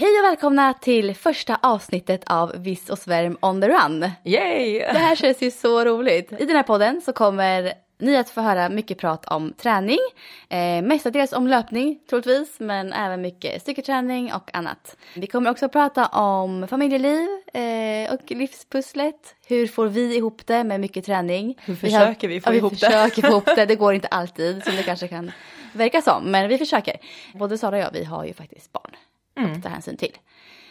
Hej och välkomna till första avsnittet av Viss och Svärm on the run. Yay! Det här känns ju så roligt. I den här podden så kommer ni att få höra mycket prat om träning, eh, mestadels om löpning troligtvis, men även mycket styrketräning och annat. Vi kommer också att prata om familjeliv eh, och livspusslet. Hur får vi ihop det med mycket träning? Hur försöker vi få ja, ihop vi det? försöker få ihop det. Det går inte alltid som det kanske kan verka som, men vi försöker. Både Sara och jag, vi har ju faktiskt barn att ta hänsyn till.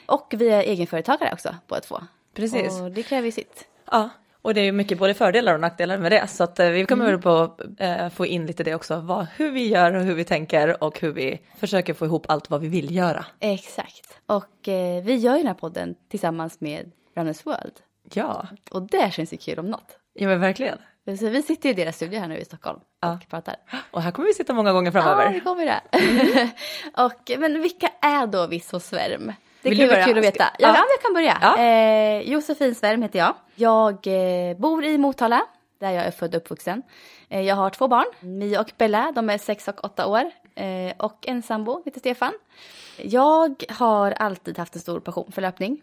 Och vi är egenföretagare också båda två. Precis. Och det kräver sitt. Ja, och det är ju mycket både fördelar och nackdelar med det. Så att eh, vi kommer väl på eh, få in lite det också, vad, hur vi gör och hur vi tänker och hur vi försöker få ihop allt vad vi vill göra. Exakt. Och eh, vi gör ju den här podden tillsammans med Runners World. Ja, Och det känns ju kul om något. ja men verkligen. Så vi sitter i deras studio här nu i Stockholm och pratar. Och här kommer vi sitta många gånger Ja, framöver. det kommer det. och, men vilka är då Viss och Svärm? Det Vill kan vara kul att veta. Ja, ja. ja. jag kan börja. Ja. Eh, Josefin Svärm heter jag. Jag eh, bor i Motala, där jag är född och uppvuxen. Eh, jag har två barn, Mia och Bella, de är sex och åtta år. Eh, och en sambo, heter Stefan. Jag har alltid haft en stor passion för löpning.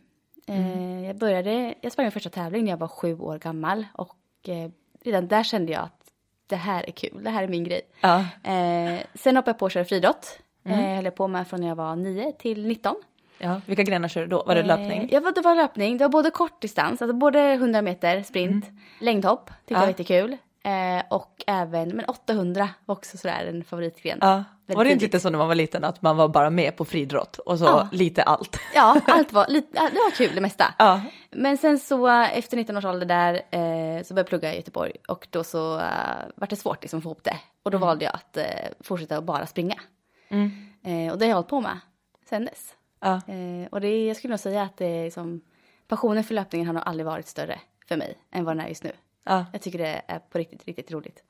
Eh, jag, började, jag sprang min första tävling när jag var sju år gammal. Och eh, redan där kände jag att det här är kul, det här är min grej. Ja. Eh, sen hoppade jag på att köra friidrott. Mm. Eh, höll jag på med från när jag var 9 till 19. ja, vilka grenar kör du då? Var det löpning? Eh, ja, det var löpning. Det var både kortdistans, alltså både 100 meter sprint, längdhopp, tyckte jag var Ja. jättekul. Eh, och även, men 800 var också sådär en favoritgren. Ja, var det inte lite så när man var liten att man var bara med på friidrott och så Ja. lite allt? Ja, allt var, lite, det var kul det mesta. Ja. Men sen så efter 19 års ålder där eh, så började jag plugga i Göteborg och då så eh, var det svårt liksom, att få ihop det. Och då valde jag att eh, fortsätta att bara springa. Eh, och det har jag hållit på med sen dess. Ja. Och det, jag skulle nog säga att det är liksom, passionen för löpningen har nog aldrig varit större för mig än vad den är just nu. Ja. Jag tycker det är på riktigt, riktigt roligt.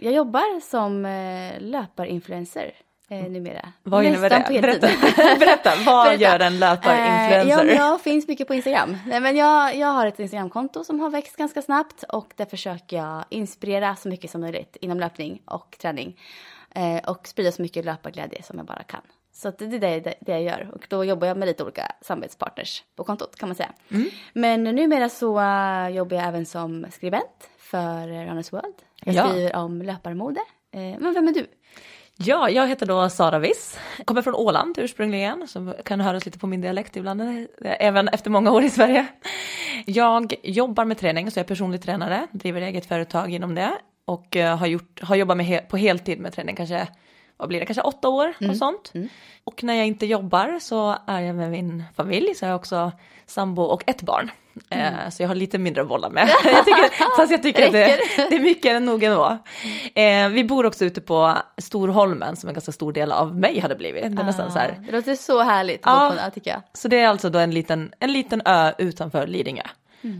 Jag jobbar som eh, löparinfluencer eh, numera. Vad innebär det? Berätta, Berätta vad Berätta. gör en löparinfluencer? Eh, ja, jag finns mycket på Instagram. Nej, men jag, jag har ett Instagramkonto som har växt ganska snabbt och där försöker jag inspirera så mycket som möjligt inom löpning och träning. Eh, och sprida så mycket löparglädje som jag bara kan. Så det är det, det, jag gör och då jobbar jag med lite olika samarbetspartners på kontot kan man säga. Men numera så eh, jobbar jag även som skribent för Runners World. Jag Ja. skriver om löparmode. Eh, men vem är du? Ja, jag heter då Sara Wiss, kommer från Åland ursprungligen, som kan höras lite på min dialekt ibland, eh, även efter många år i Sverige. Jag jobbar med träning, så jag är personlig tränare, driver eget företag inom det och eh, har, gjort, har jobbat med på heltid med träning, kanske, vad blir det, kanske åtta år och sånt. Och när jag inte jobbar så är jag med min familj, så jag har också sambo och ett barn. Eh, så jag har lite mindre att bolla med. jag tycker, fast jag tycker att det, det är mycket nog ändå. Eh, vi bor också ute på Storholmen som en ganska stor del av mig hade blivit. Det är nästan så här. Det låter så härligt Ja. ö, tycker jag. Så det är alltså då en liten, en liten ö utanför Lidingö.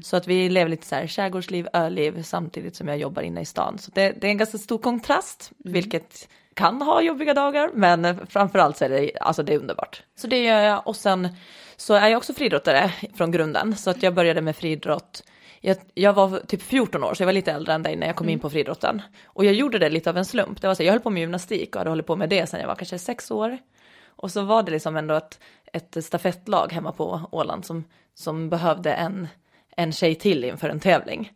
Så att vi lever lite så här skärgårdsliv, öliv samtidigt som jag jobbar inne i stan. Så det, det är en ganska stor kontrast, vilket kan ha jobbiga dagar, men framförallt så är det, alltså det är underbart. Så det gör jag och sen så är jag också friidrottare från grunden, så att jag började med friidrott jag, jag var typ 14 år, så jag var lite äldre än dig när jag kom in på friidrotten. Och jag gjorde det lite av en slump. Det var så, jag höll på med gymnastik och hade hållit på med det sedan jag var kanske sex år. Och så var det liksom ändå ett, ett stafettlag hemma på Åland som, som behövde en, en tjej till inför en tävling.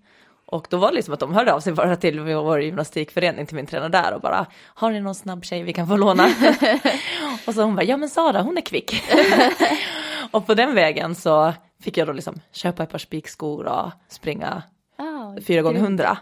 Och då var det liksom att de hörde av sig bara till vår gymnastikförening, till min tränare där och bara, har ni någon snabb tjej vi kan få låna? och så hon bara, ja men Sara hon är kvick. och på den vägen så fick jag då liksom köpa ett par spikskor och springa Ah, fyra gånger hundra.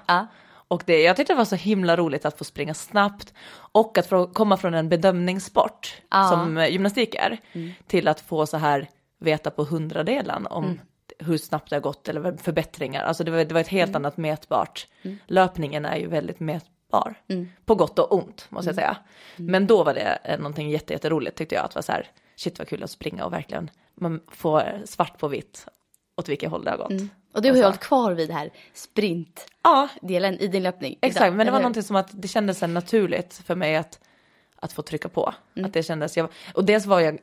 Och det, jag tyckte det var så himla roligt att få springa snabbt och att få komma från en bedömningssport Ja. som gymnastik är till att få så här veta på hundradelen om hur snabbt det har gått eller förbättringar. Alltså det var, det var ett helt annat mätbart. Löpningen är ju väldigt mät, bar. På gott och ont måste jag säga. Men då var det eh, någonting jätte, jätteroligt tyckte jag att vara så här, shit vad kul att springa och verkligen man får svart på vitt åt vilket håll det har gått. Och du har ju så. hållit kvar vid det här sprintdelen Ja, i din löpning. exakt, idag, men det var någonting som att det kändes naturligt för mig att, att få trycka på. Mm. Att det kändes, jag, och dels var jag,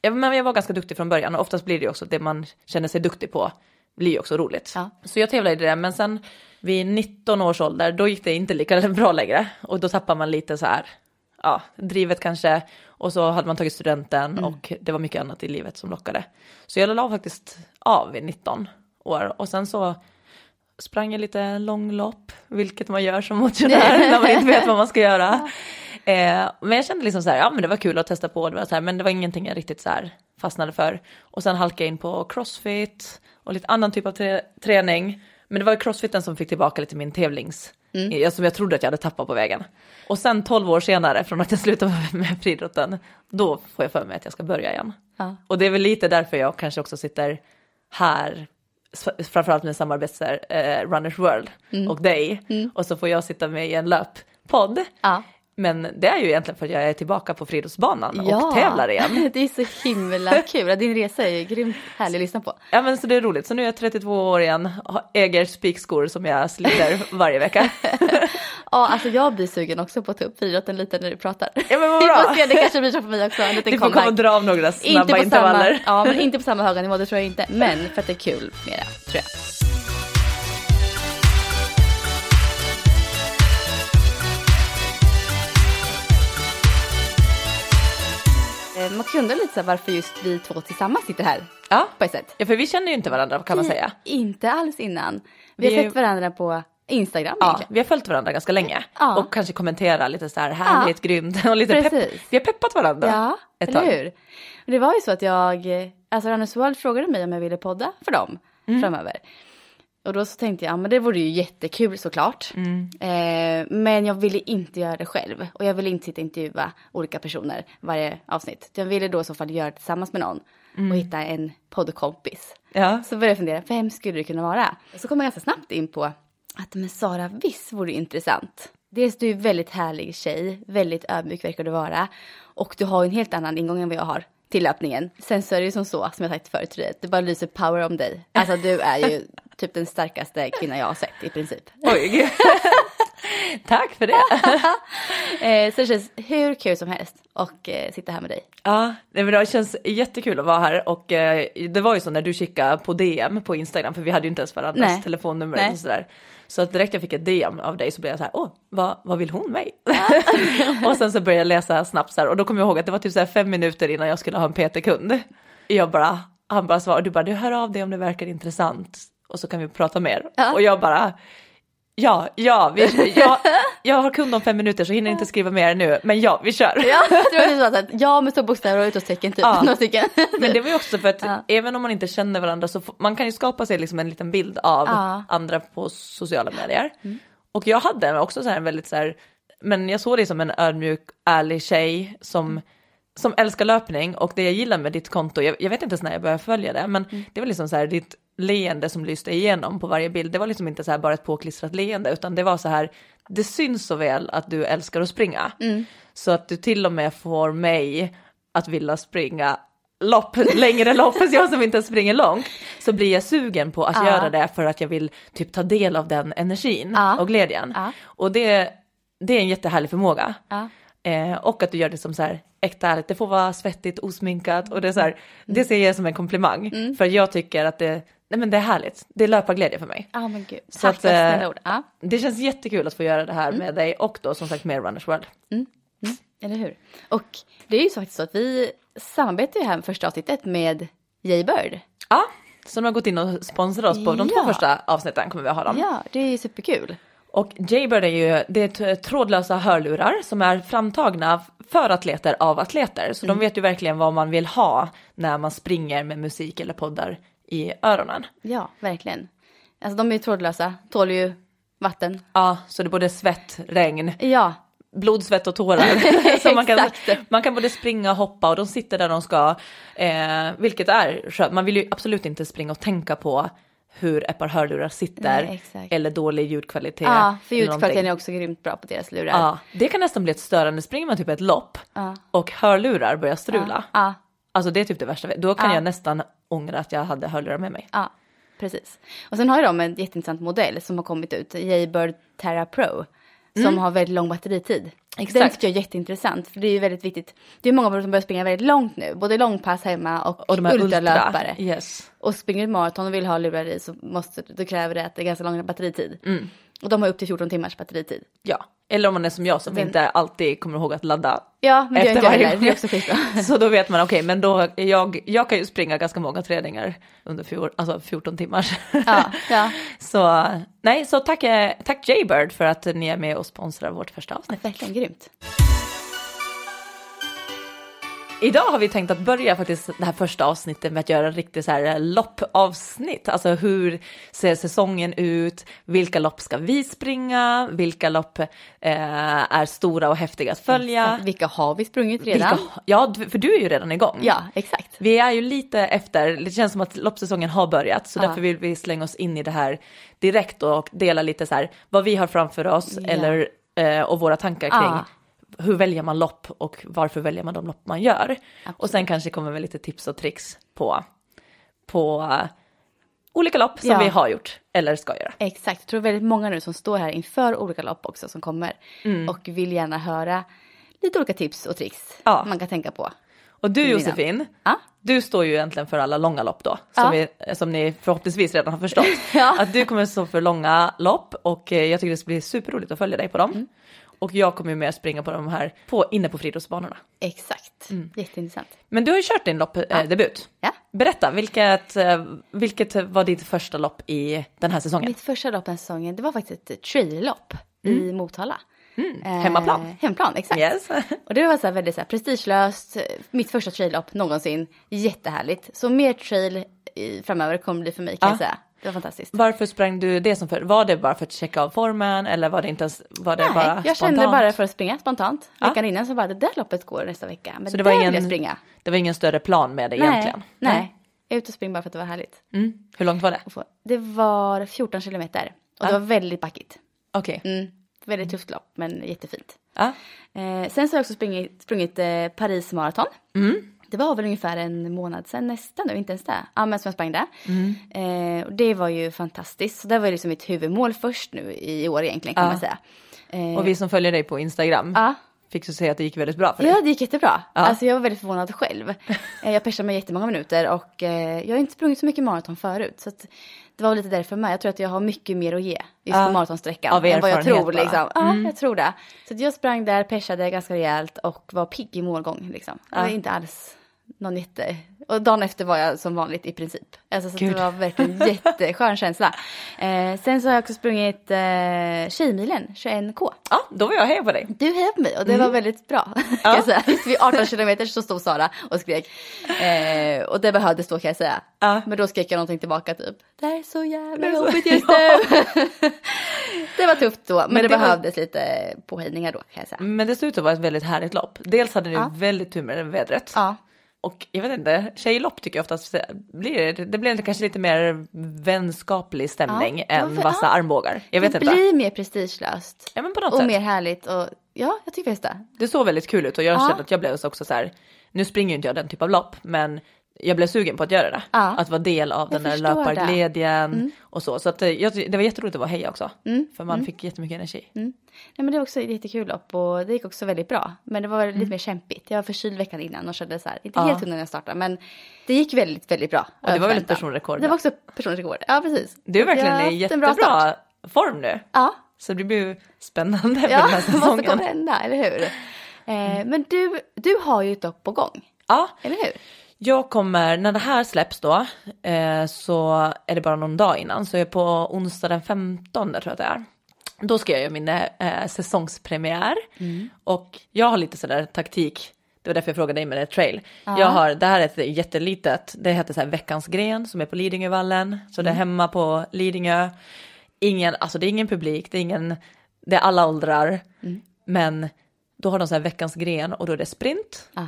jag, men jag var ganska duktig från början och oftast blir det ju också det man känner sig duktig på blir ju också roligt. Ja. Så jag tävlade i det, men sen vid 19 års ålder, då gick det inte lika bra längre. Och då tappar man lite så här, ja, drivet kanske. Och så hade man tagit studenten Mm. och det var mycket annat i livet som lockade. Så jag la faktiskt av vid 19 år och sen så sprang jag lite långlopp, vilket man gör som motionär när man inte vet vad man ska göra. Eh, men jag kände liksom så här, ja men det var kul att testa på, det var så här, men det var ingenting jag riktigt så här fastnade för. Och sen halkade jag in på crossfit och lite annan typ av trä- träning. Men det var crossfiten som fick tillbaka lite min tävlings, eh, som jag trodde att jag hade tappat på vägen. Och sen 12 år senare, från att jag slutade med friidrotten, då får jag för mig att jag ska börja igen. Ja. Och det är väl lite därför jag kanske också sitter här, framförallt med samarbetsar eh, Runners World och dig. Och så får jag sitta med i en löppodd. Ja. Men det är ju egentligen för att jag är tillbaka på friidrottsbanan och tävlar igen. det är så himla kul. Din resa är ju grymt härlig att lyssna på. Ja men så det är roligt. Så nu är jag 32 år igen, har- äger spikskor som jag sliter varje vecka. Ja, alltså jag blir sugen också på att ta upp friidrotten lite när du pratar. Ja men vad bra. se, det kanske blir så för mig också. En liten Du får komma och dra av några Inte snabba på, intervaller. samma, ja, men inte på samma höga nivå, det tror jag inte. Men för att det är kul med det, tror jag. Eh, Man kunde lite så här varför just vi två tillsammans sitter här Ja. på ett sätt. ja, för vi känner ju inte varandra kan man säga. Inte alls innan. Vi har Vi är- sett varandra på Instagram Ja, egentligen. vi har följt varandra ganska länge Ja. och kanske kommenterat lite så här härligt, grymt och lite pepp. Vi har peppat varandra Ja, ett tag. hur? Det var ju så att jag, alltså Runners World frågade mig om jag ville podda för dem Mm. framöver. Och då så tänkte jag, ja men det vore ju jättekul såklart. Mm. Eh, men jag ville inte göra det själv. Och jag ville inte sitta och intervjua olika personer varje avsnitt. Jag ville då i så fall göra det tillsammans med någon. Mm. Och hitta en poddkompis. Ja. Så började jag fundera, vem skulle det kunna vara? Så kom jag ganska snabbt in på att men Sara, visst vore intressant. Dels du är en väldigt härlig tjej, väldigt ödmjuk verkar du vara. Och du har en helt annan ingång än vad jag har till löpningen. Sen så är det ju som så, som jag sagt förut till dig, det bara lyser power om dig. Alltså du är ju typ den starkaste kvinna jag har sett i princip. Oj. Tack för det. Eh, så det känns hur kul som helst att eh, sitta här med dig. Ja, nej, men det känns jättekul att vara här och eh, det var ju så när du kikade på DM på Instagram för vi hade ju inte ens varandras Nej. telefonnummer Nej. och sådär. Så att direkt jag fick ett DM av dig så blev jag så här, åh, vad, vad vill hon mig? och sen så började jag läsa snabbt så här och då kom jag ihåg att det var typ så här fem minuter innan jag skulle ha en PT-kund. Jag bara, han bara svarade, du bara, du hör av dig om det verkar intressant och så kan vi prata mer. Ja. Och jag bara, ja, ja, vi, jag, jag har kund om fem minuter så hinner inte skriva mer nu, men ja, vi kör. Ja, det var så att ja med stora bokstäver och utropstecken typ. Ja. Men det var ju också för att Ja. även om man inte känner varandra så man kan ju skapa sig liksom en liten bild av Ja. Mm. andra på sociala medier. Och jag hade också så här en väldigt så här, men jag såg dig som en ödmjuk, ärlig tjej som, som älskar löpning och det jag gillar med ditt konto, jag, jag vet inte ens när jag började följa det, men Mm. det var liksom så här ditt leende som lyste igenom på varje bild, det var liksom inte så här bara ett påklistrat leende utan det var så här, det syns så väl att du älskar att springa. Mm. Så att du till och med får mig att vilja springa lopp, längre lopp, fast jag som inte springer långt, så blir jag sugen på att Ja. göra det för att jag vill typ ta del av den energin Ja. och glädjen. Ja. Och det, det är en jättehärlig förmåga. Eh, och att du gör det som så här äkta ärligt, det får vara svettigt, osminkat och det är så här, det ser jag som en komplimang. För jag tycker att det, nej men det är härligt, det är löparglädje för mig. Ja men gud, Så tack att, för eh, snälla ord. Ja. Det känns jättekul att få göra det här Mm. med dig och då som sagt med Runners World. Eller hur? Och det är ju så faktiskt så att vi samarbetar ju här med första avsnittet med Jaybird. Ja, som har gått in och sponsrat oss på de Ja. två första avsnitten kommer vi att ha dem. Ja, det är superkul. Och Jaybird är ju, det är trådlösa hörlurar som är framtagna för atleter av atleter. Så de vet ju verkligen vad man vill ha när man springer med musik eller poddar i öronen. Ja, verkligen. Alltså de är ju trådlösa, tål ju vatten. Ja, så det är både svett, regn, Ja, blod, svett och tårar. så man kan, man kan både springa och hoppa och de sitter där de ska. Eh, vilket är skönt. Man vill ju absolut inte springa och tänka på hur ett par hörlurar sitter Nej, eller dålig ljudkvalitet. Ja, för ljudkvaliteten är också grymt bra på deras lurar. Ja, det kan nästan bli ett störande. Springer man typ ett lopp Ja. och hörlurar börjar strula. Ja, Alltså det är typ det värsta. Då kan Ja. jag nästan ångra att jag hade hörlurar med mig. ja, precis. Och sen har ju de en jätteintressant modell som har kommit ut, Jaybird Terra Pro, som har väldigt lång batteritid. Den Mm. Exakt. tycker jag är jätteintressant, för det är ju väldigt viktigt. Det är många som börjar springa väldigt långt nu, både långpass hemma och, Och de ultralöpare. ultra. Yes. Och springer ett maraton och vill ha lurar i så måste, då kräver det att det är ganska lång batteritid. Mm. Och de har upp till 14 timmars batteritid. Ja, eller om man är som jag som Den- inte alltid kommer ihåg att ladda. Ja, men Efter varje heller. Det är också. Så då vet man, okej, men då, jag, jag kan ju springa ganska många träningar under fjor, alltså 14 timmar. Ja, ja. Så nej, så tack, eh, tack Jaybird för att ni är med och sponsrar vårt första avsnitt. Verkligen grymt. Idag har vi tänkt att börja faktiskt det här första avsnittet med att göra riktigt så här eh, loppavsnitt. Alltså hur ser säsongen ut? Vilka lopp ska vi springa? Vilka lopp eh, är stora och häftiga att följa? Vilka har vi sprungit redan? Vilka, ja, för du är ju redan igång. Ja, exakt. Vi är ju lite efter, det känns som att loppsäsongen har börjat så Ja. därför vill vi slänga oss in i det här direkt och dela lite så här vad vi har framför oss Ja. eller eh, och våra tankar kring Ja. Hur väljer man lopp och varför väljer man de lopp man gör. Och sen kanske kommer med lite tips och tricks på, på eh, olika lopp som Ja. vi har gjort eller ska göra. Exakt. Jag tror väldigt många nu som står här inför olika lopp också som kommer Mm. och vill gärna höra lite olika tips och tricks Ja. man kan tänka på. Och du. Josefin, Ja. du står ju egentligen för alla långa lopp då, som, Ja. vi, som ni förhoppningsvis redan har förstått. Ja. Att du kommer stå för långa lopp och eh, jag tycker det ska bli superroligt att följa dig på dem. Mm. Och jag kommer med att springa på de här på, inne på friidrottsbanorna. Exakt. Mm. Jätteintressant. Men du har ju kört din loppdebut. Eh, debut. Ja. Berätta, vilket, eh, vilket var ditt första lopp i den här säsongen? Mitt första lopp den säsongen, det var faktiskt ett trail-lopp i Motala. Eh, hemmaplan. Hemmaplan, exakt. Mm. Yes. Och det var så här väldigt så här prestigelöst, mitt första trail-lopp någonsin, jättehärligt. Så mer trail i, framöver kommer det bli för mig kan Ja. jag säga. Det var fantastiskt. Varför sprang du det som för? Var det bara för att checka av formen eller var det inte ens, var det Nej, bara jag kände bara för att springa spontant. Ja. Veckan innan så bara, det där loppet går nästa vecka. Men Så det det var ingen- jag springa. Det var ingen större plan med det Nej, egentligen? nej. Jag är ute och springer bara för att det var härligt. Mm. Hur långt var det? Det var 14 kilometer. Och det Ja. var väldigt backigt. Okej. Mm. Väldigt tufft lopp, men jättefint. Ja. Eh, sen så har jag också sprungit, sprungit eh, Paris maraton. Mm. Det var väl ungefär en månad sedan, nästan nu, inte ens det. Ja, men som jag sprang det. Mm. Eh, och det var ju fantastiskt. Så det var ju liksom mitt huvudmål först nu i år egentligen kan Ja. man säga. Eh, Och vi som följer dig på Instagram ja. fick så säga att det gick väldigt bra för dig. Ja, det gick jättebra. Ja. Alltså jag var väldigt förvånad själv. Eh, jag persade mig jättemånga minuter och eh, jag har inte sprungit så mycket maraton förut. Så att det var lite därför med. Jag tror att jag har mycket mer att ge just Ja. på maratonsträckan. Av än vad jag tror bara. liksom. Ja, Mm. jag tror det. Så att jag sprang där, persade ganska rejält och var pigg i målgång liksom. Ja. inte alls någon jätte... Och dagen efter var jag som vanligt i princip. Alltså så Gud. det var verkligen en jätteskön känsla. Eh, sen så har jag också sprungit eh, Tjejmilen, 21K. Ja, då var jag heja på dig. Du hejade på mig och det var väldigt bra. Kan jag säga. Vid 18 kilometer så stod Sara och skrek. Eh, och det behövdes då kan jag säga. Ja. Men då skrek jag någonting tillbaka typ. Det är så jävla jobbigt just nu. det var tufft då. Men, Men det, det var- behövdes lite påhejningar då kan jag säga. Men det såg ut att vara ett väldigt härligt lopp. Dels hade ni Ja. väldigt tur med vädret. Ja. Och jag vet inte, tjejlopp tycker jag oftast blir, det blir kanske lite mer vänskaplig stämning Ja, än för- vassa ja. armbågar. Jag vet det inte. blir mer prestigelöst. Ja men på något Och sätt. mer härligt och ja, jag tycker faktiskt det. Det såg väldigt kul ut och jag Ja. kände att jag blev också så här, nu springer ju inte jag den typ av lopp men jag blev sugen på att göra det. Ja. Att vara del av den där löparglädjen och så. Så att, eh, jag, det var jätteroligt att vara heja också. För man fick jättemycket energi. Mm. Nej, men det var också ett jättekul lopp och det gick också väldigt bra. Men det var lite mer kämpigt. Jag var förkyld veckan innan och kände så här, inte Mm. Ja. helt hundra när jag startade men det gick väldigt, väldigt bra. Och det var väl ett personrekord? Det var också personrekord, ja precis. Du är jag verkligen i bra jättebra start. form nu. Ja, Så det blir ju spännande för ja den här vad som kommer säsongen. hända, eller hur? Eh, men du, du har ju ett lopp på gång, Ja, eller hur? Jag kommer, när det här släpps då, eh, så är det bara någon dag innan. Så jag är på onsdag den 15 tror jag att det är. Då ska jag göra min eh, säsongspremiär. Och jag har lite sådär taktik, det var därför jag frågade dig med det trail. Jag har, det här är ett jättelitet, det heter så här Veckans gren som är på Lidingövallen. Så det är hemma på Lidingö. Ingen, alltså det är ingen publik, det är ingen, det är alla åldrar. Men då har de så här Veckans gren och då är det sprint. Ah.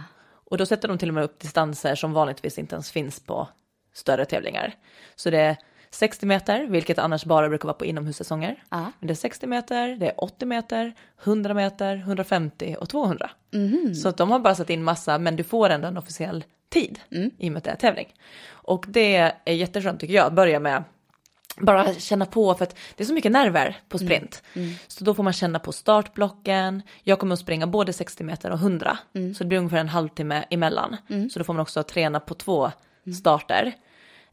Och då sätter de till och med upp distanser som vanligtvis inte ens finns på större tävlingar. Så det är 60 meter, vilket annars bara brukar vara på inomhussäsonger. Ja. Men det är 60 meter, det är 80 meter, 100 meter, 150 och 200. Mhm. Så de har bara satt in massa, men du får ändå en officiell tid Mm. i och med att det är tävling. Och det är jätteskönt tycker jag, att börja med bara känna på, för att det är så mycket nerver på Mm. sprint. Så då får man känna på startblocken. Jag kommer att springa både 60 meter och 100. Mm. Så det blir ungefär en halvtimme emellan. Så då får man också träna på två Mm. starter.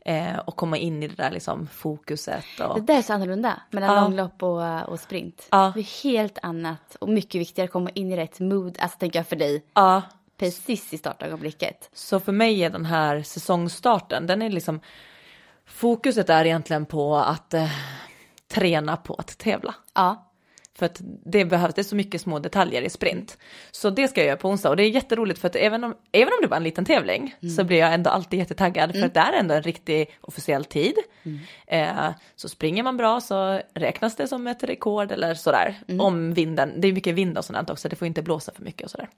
Eh, och komma in i det där liksom fokuset. Och... Det där är så annorlunda mellan Ja. långlopp och, och sprint. Ja. Det är helt annat och mycket viktigare att komma in i rätt mood, alltså tänker jag för dig, Ja, precis i startögonblicket. så för mig är den här säsongstarten, den är liksom, fokuset är egentligen på att eh, träna på att tävla. Ja, För att det behövs, det är så mycket små detaljer i sprint. Så det ska jag göra på onsdag och det är jätteroligt för att även om, även om det var en liten tävling så blir jag ändå alltid jättetaggad för att det är ändå en riktig officiell tid. Eh, så springer man bra så räknas det som ett rekord eller sådär. Om vinden, det är mycket vind och sådant också, det får inte blåsa för mycket och sådär.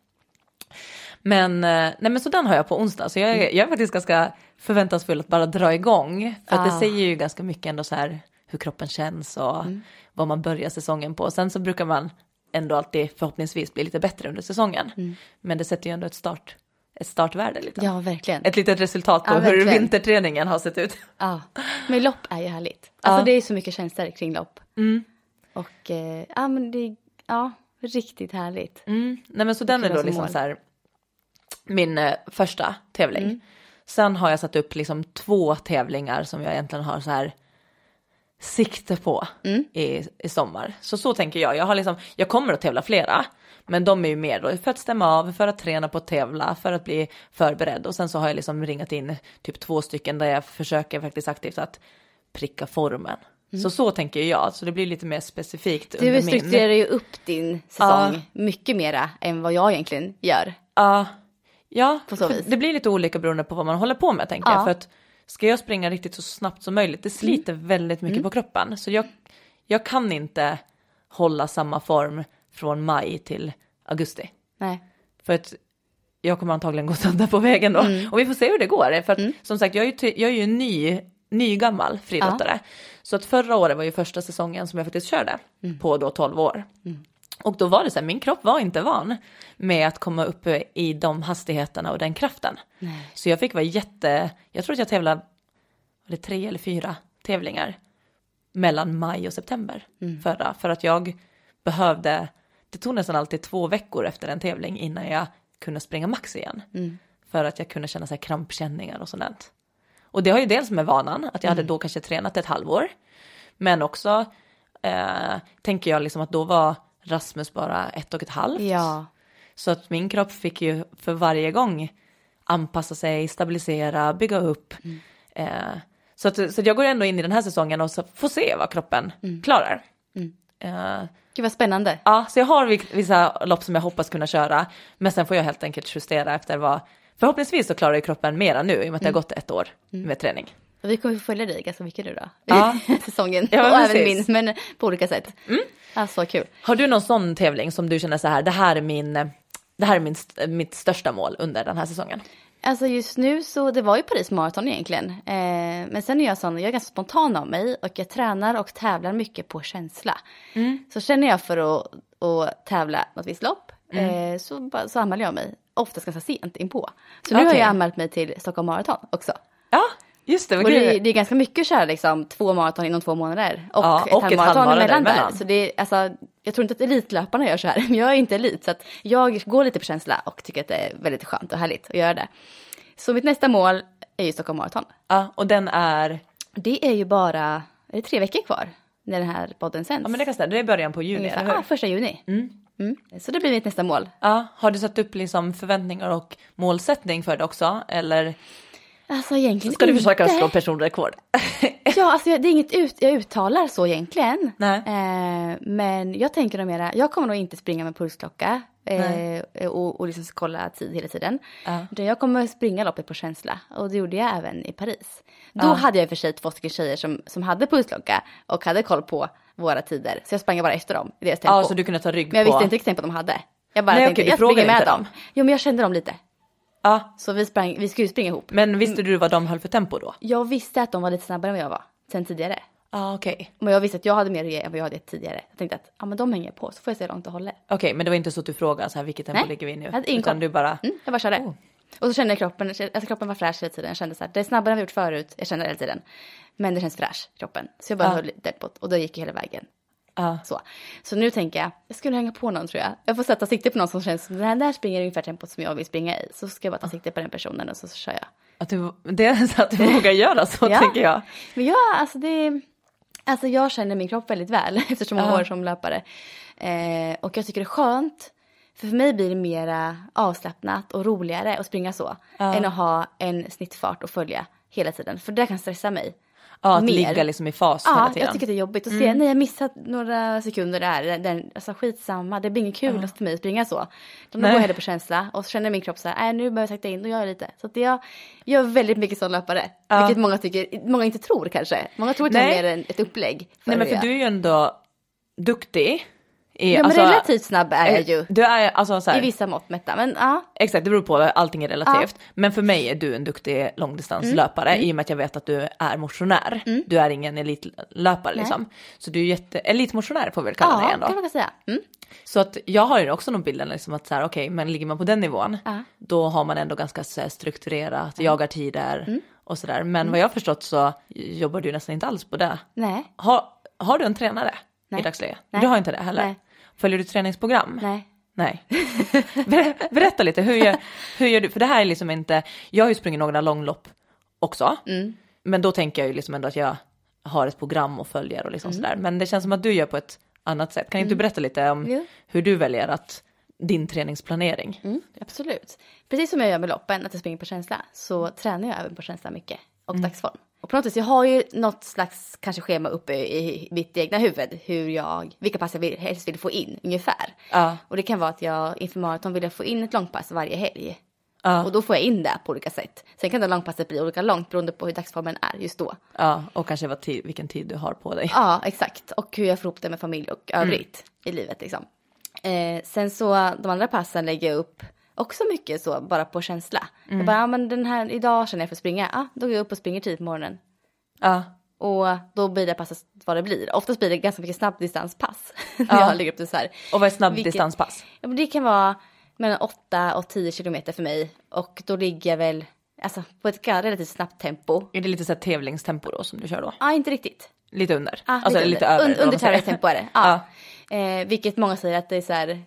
Men, eh, nej men så den har jag på onsdag, så jag, är- jag är faktiskt ganska förväntansfull att bara dra igång. För att det Ah. säger ju ganska mycket ändå så här hur kroppen känns och vad man börjar säsongen på. Sen så brukar man ändå alltid förhoppningsvis bli lite bättre under säsongen. Men det sätter ju ändå ett, start, ett startvärde lite. ja verkligen. Ett litet resultat på Ja, hur vinterträningen har sett ut. Ja. Men lopp är ju härligt. Alltså Ja. det är så mycket känslor kring lopp. Mm. Och eh, ja men det är ja, riktigt härligt. Mm. Nej men så den är då som liksom mål. så här min eh, första tävling. Mm. Sen har jag satt upp liksom två tävlingar som jag egentligen har så här sikte på Mm. i, i sommar. Så så tänker jag. Jag har liksom, jag kommer att tävla flera. Men de är ju mer då för att stämma av, för att träna på att tävla, för att bli förberedd. Och sen så har jag liksom ringat in typ två stycken där jag försöker faktiskt aktivt att pricka formen. Så så tänker jag, så det blir lite mer specifikt Mm. Du under min. strukturerar ju upp din säsong mycket mera än vad jag egentligen gör. Ja, ja På så vis. det blir lite olika beroende på vad man håller på med tänker Ja. jag. För att ska jag springa riktigt så snabbt som möjligt, det sliter Mm. väldigt mycket på kroppen. Så jag, jag kan inte hålla samma form från maj till augusti. Nej. För att jag kommer antagligen gå sönder på vägen då. Mm. Och vi får se hur det går. För att som sagt, jag är ju, jag är ju ny, ny gammal friidrottare. Så att förra året var ju första säsongen som jag faktiskt körde Mm. på då 12 år. Och då var det så här, min kropp var inte van med att komma upp i de hastigheterna och den kraften. Så jag fick vara jätte, jag tror att jag tävlade, var det tre eller fyra tävlingar mellan maj och september förra, för att jag behövde, det tog nästan alltid två veckor efter en tävling innan jag kunde springa max igen. För att jag kunde känna så här krampkänningar och sånt. Och det har ju dels med vanan, att jag hade då kanske tränat ett halvår. Men också eh, tänker jag liksom att då var Rasmus bara ett och ett halvt. Ja. Så att min kropp fick ju för varje gång anpassa sig, stabilisera, bygga upp. Eh, så, att, så att jag går ändå in i den här säsongen och så får se vad kroppen klarar. Eh, Gud vad spännande. ja, så jag har vi- vissa lopp som jag hoppas kunna köra. Men sen får jag helt enkelt justera efter vad, förhoppningsvis så klarar ju kroppen mera nu i och med att det har gått ett år med träning. Vi kommer följa dig ganska mycket nu då. Ja. Säsongen. Ja, och även min, men på olika sätt. Ja, så kul. Har du någon sån tävling som du känner så här, det här är min, det här är min, mitt största mål under den här säsongen? Alltså just nu så, det var ju Paris Marathon egentligen. Eh, men sen är jag sån, jag är ganska spontan av mig och jag tränar och tävlar mycket på känsla. Så känner jag för att, att tävla något visst lopp eh, så, så anmäler jag mig. Oftast ganska sent inpå. Så nu har jag anmält mig till Stockholm Marathon också. Ja, just det. Och det, det är ganska mycket att köra liksom två maraton inom två månader. Och, Ja, ett och ett halvmaraton halvmaraton emellan där. Så det är, alltså, jag tror inte att elitlöparna gör så här. Men jag är inte elit. Så att jag går lite på känsla och tycker att det är väldigt skönt och härligt att göra det. Så mitt nästa mål är ju Stockholm Marathon. Ja, och den är, Det är ju bara är det tre veckor kvar när den här podden sänds. ja men det kan stämma, det är början på juni, Ungefär, eller hur? ja, första juni. Mm. Så det blir mitt nästa mål. Ja, har du satt upp liksom förväntningar och målsättning för det också? Eller Alltså egentligen ska du försöka slå personrekord? Ja, alltså det är inget ut, jag uttalar så egentligen. Nej. Eh, men jag tänker nog mera, jag kommer nog inte springa med pulsklocka eh, och, och liksom kolla tid hela tiden. Ja. Utan jag kommer springa loppet på känsla och det gjorde jag även i Paris. Då Ja. hade jag i och för sig två stycken tjejer som, som hade pulsklocka och hade koll på våra tider. Så jag sprang bara efter dem i deras tempo. Ja, så du kunde ta rygg Men jag på... visste inte vilket tempo de hade. Jag bara Nej, tänkte, okej, jag springer med dem. dem. Jo, men jag kände dem lite. Ja, Så vi, sprang, vi skulle ju springa ihop. men visste du vad de höll för tempo då? Jag visste att de var lite snabbare än vad jag var. sen tidigare. Ah, okej. Men jag visste att jag hade mer att ge än vad jag hade tidigare. Jag tänkte att ja, men de hänger på så får jag se hur långt det håller. Okej, men det var inte så att du frågade så här, vilket tempo Nej, ligger vi i nu? jag hade ingen Utan koll. du bara, Mm, jag bara körde. Oh. Och så kände jag kroppen, alltså kroppen var fräsch hela tiden. Jag kände så här, det är snabbare än vi gjort förut. Jag kände det hela tiden. Men det känns fräsch, kroppen. Så jag bara Ja. höll tempot och då gick jag hela vägen. Ja. Så. så nu tänker jag, jag skulle hänga på någon tror jag. Jag får sätta sikte på någon som känns som den där springer ungefär tempot som jag vill springa i. Så ska jag bara ta sikte på den personen och så, så kör jag. Att du, det är så att du vågar göra så Ja. tänker jag. Men ja, alltså det... Alltså jag känner min kropp väldigt väl eftersom jag Ja. har varit som löpare. Eh, och jag tycker det är skönt. För för mig blir det mera avslappnat och roligare att springa så. Än att ha en snittfart och följa hela tiden. För det kan stressa mig. Ja, att Mer. ligga liksom i fas hela Ja, tiden. Mm. jag tycker det är jobbigt att se. Nej, jag missat några sekunder där. Den- Den, alltså skitsamma, det blir inget kul för mig att springa så. De går Nej. jag hellre på känsla och så känner min kropp så här, nej nu behöver jag sakta in, då gör jag lite. Så att jag gör väldigt mycket som löpare. Ja. Vilket många tycker, många inte tror kanske. Många tror att det är mer ett upplägg. Nej men för du är ju ändå duktig. I, Ja men alltså, relativt snabb är jag ju. Du är alltså så här, I vissa mått mätta, men ja. Exakt, det beror på, allting är relativt. Men för mig är du en duktig långdistanslöpare i och med att jag vet att du är motionär. Du är ingen elitlöpare liksom. Så du är jätte, elitmotionär får vi väl kalla dig Ja, ändå. kan man säga. Mm. Så att jag har ju också nog bilden liksom att så här, okej, men ligger man på den nivån, Ja. då har man ändå ganska så här, strukturerat, jagar tider Mm. och sådär. Men vad jag har förstått så jobbar du nästan inte alls på det. Nej, Har, har du en tränare Nej. i dagsläget? Nej. Du har inte det heller? Nej. Följer du träningsprogram? nej. Nej. Ber- Berätta lite, hur gör, hur gör du? För det här är liksom inte, jag har ju sprungit några långlopp också. Mm. Men då tänker jag ju liksom ändå att jag har ett program och följer och liksom sådär. Men det känns som att du gör på ett annat sätt. Kan inte du berätta lite om Jo. hur du väljer att, din träningsplanering? Mm, absolut. Precis som jag gör med loppen, att jag springer på känsla, så tränar jag även på känsla mycket. Och dagsform. Och på något vis, jag har ju något slags kanske schema uppe i mitt egna huvud. Hur jag, vilka pass jag vill, helst vill få in ungefär. Ja. Och det kan vara att jag inför maraton vill jag få in ett långpass varje helg. Ja. Och då får jag in det på olika sätt. Sen kan det långpasset bli olika långt beroende på hur dagsformen är just då. Ja, och kanske vad tid, vilken tid du har på dig. Ja, exakt. Och hur jag får ihop det med familj och övrigt i livet liksom. Eh, sen så de andra passen lägger jag upp också mycket så bara på känsla. Jag bara, ja men den här, idag känner jag för att springa. Ja, då går jag upp och springer tidigt på morgonen. Ja. Och då blir det passet vad det blir. Oftast blir det ganska mycket snabbdistanspass. När jag lägger upp det så här. Och vad är snabb Vilket- distanspass? Ja, men det kan vara mellan 8 och 10 kilometer för mig. Och då ligger jag väl alltså, på ett relativt snabbt tempo. Är det lite så här tävlingstempo då som du kör då? Ja, inte riktigt. Lite under? Ja, alltså lite, under. över? Un- under tävlingstempo är det. Ja. Eh, vilket många säger att det är så här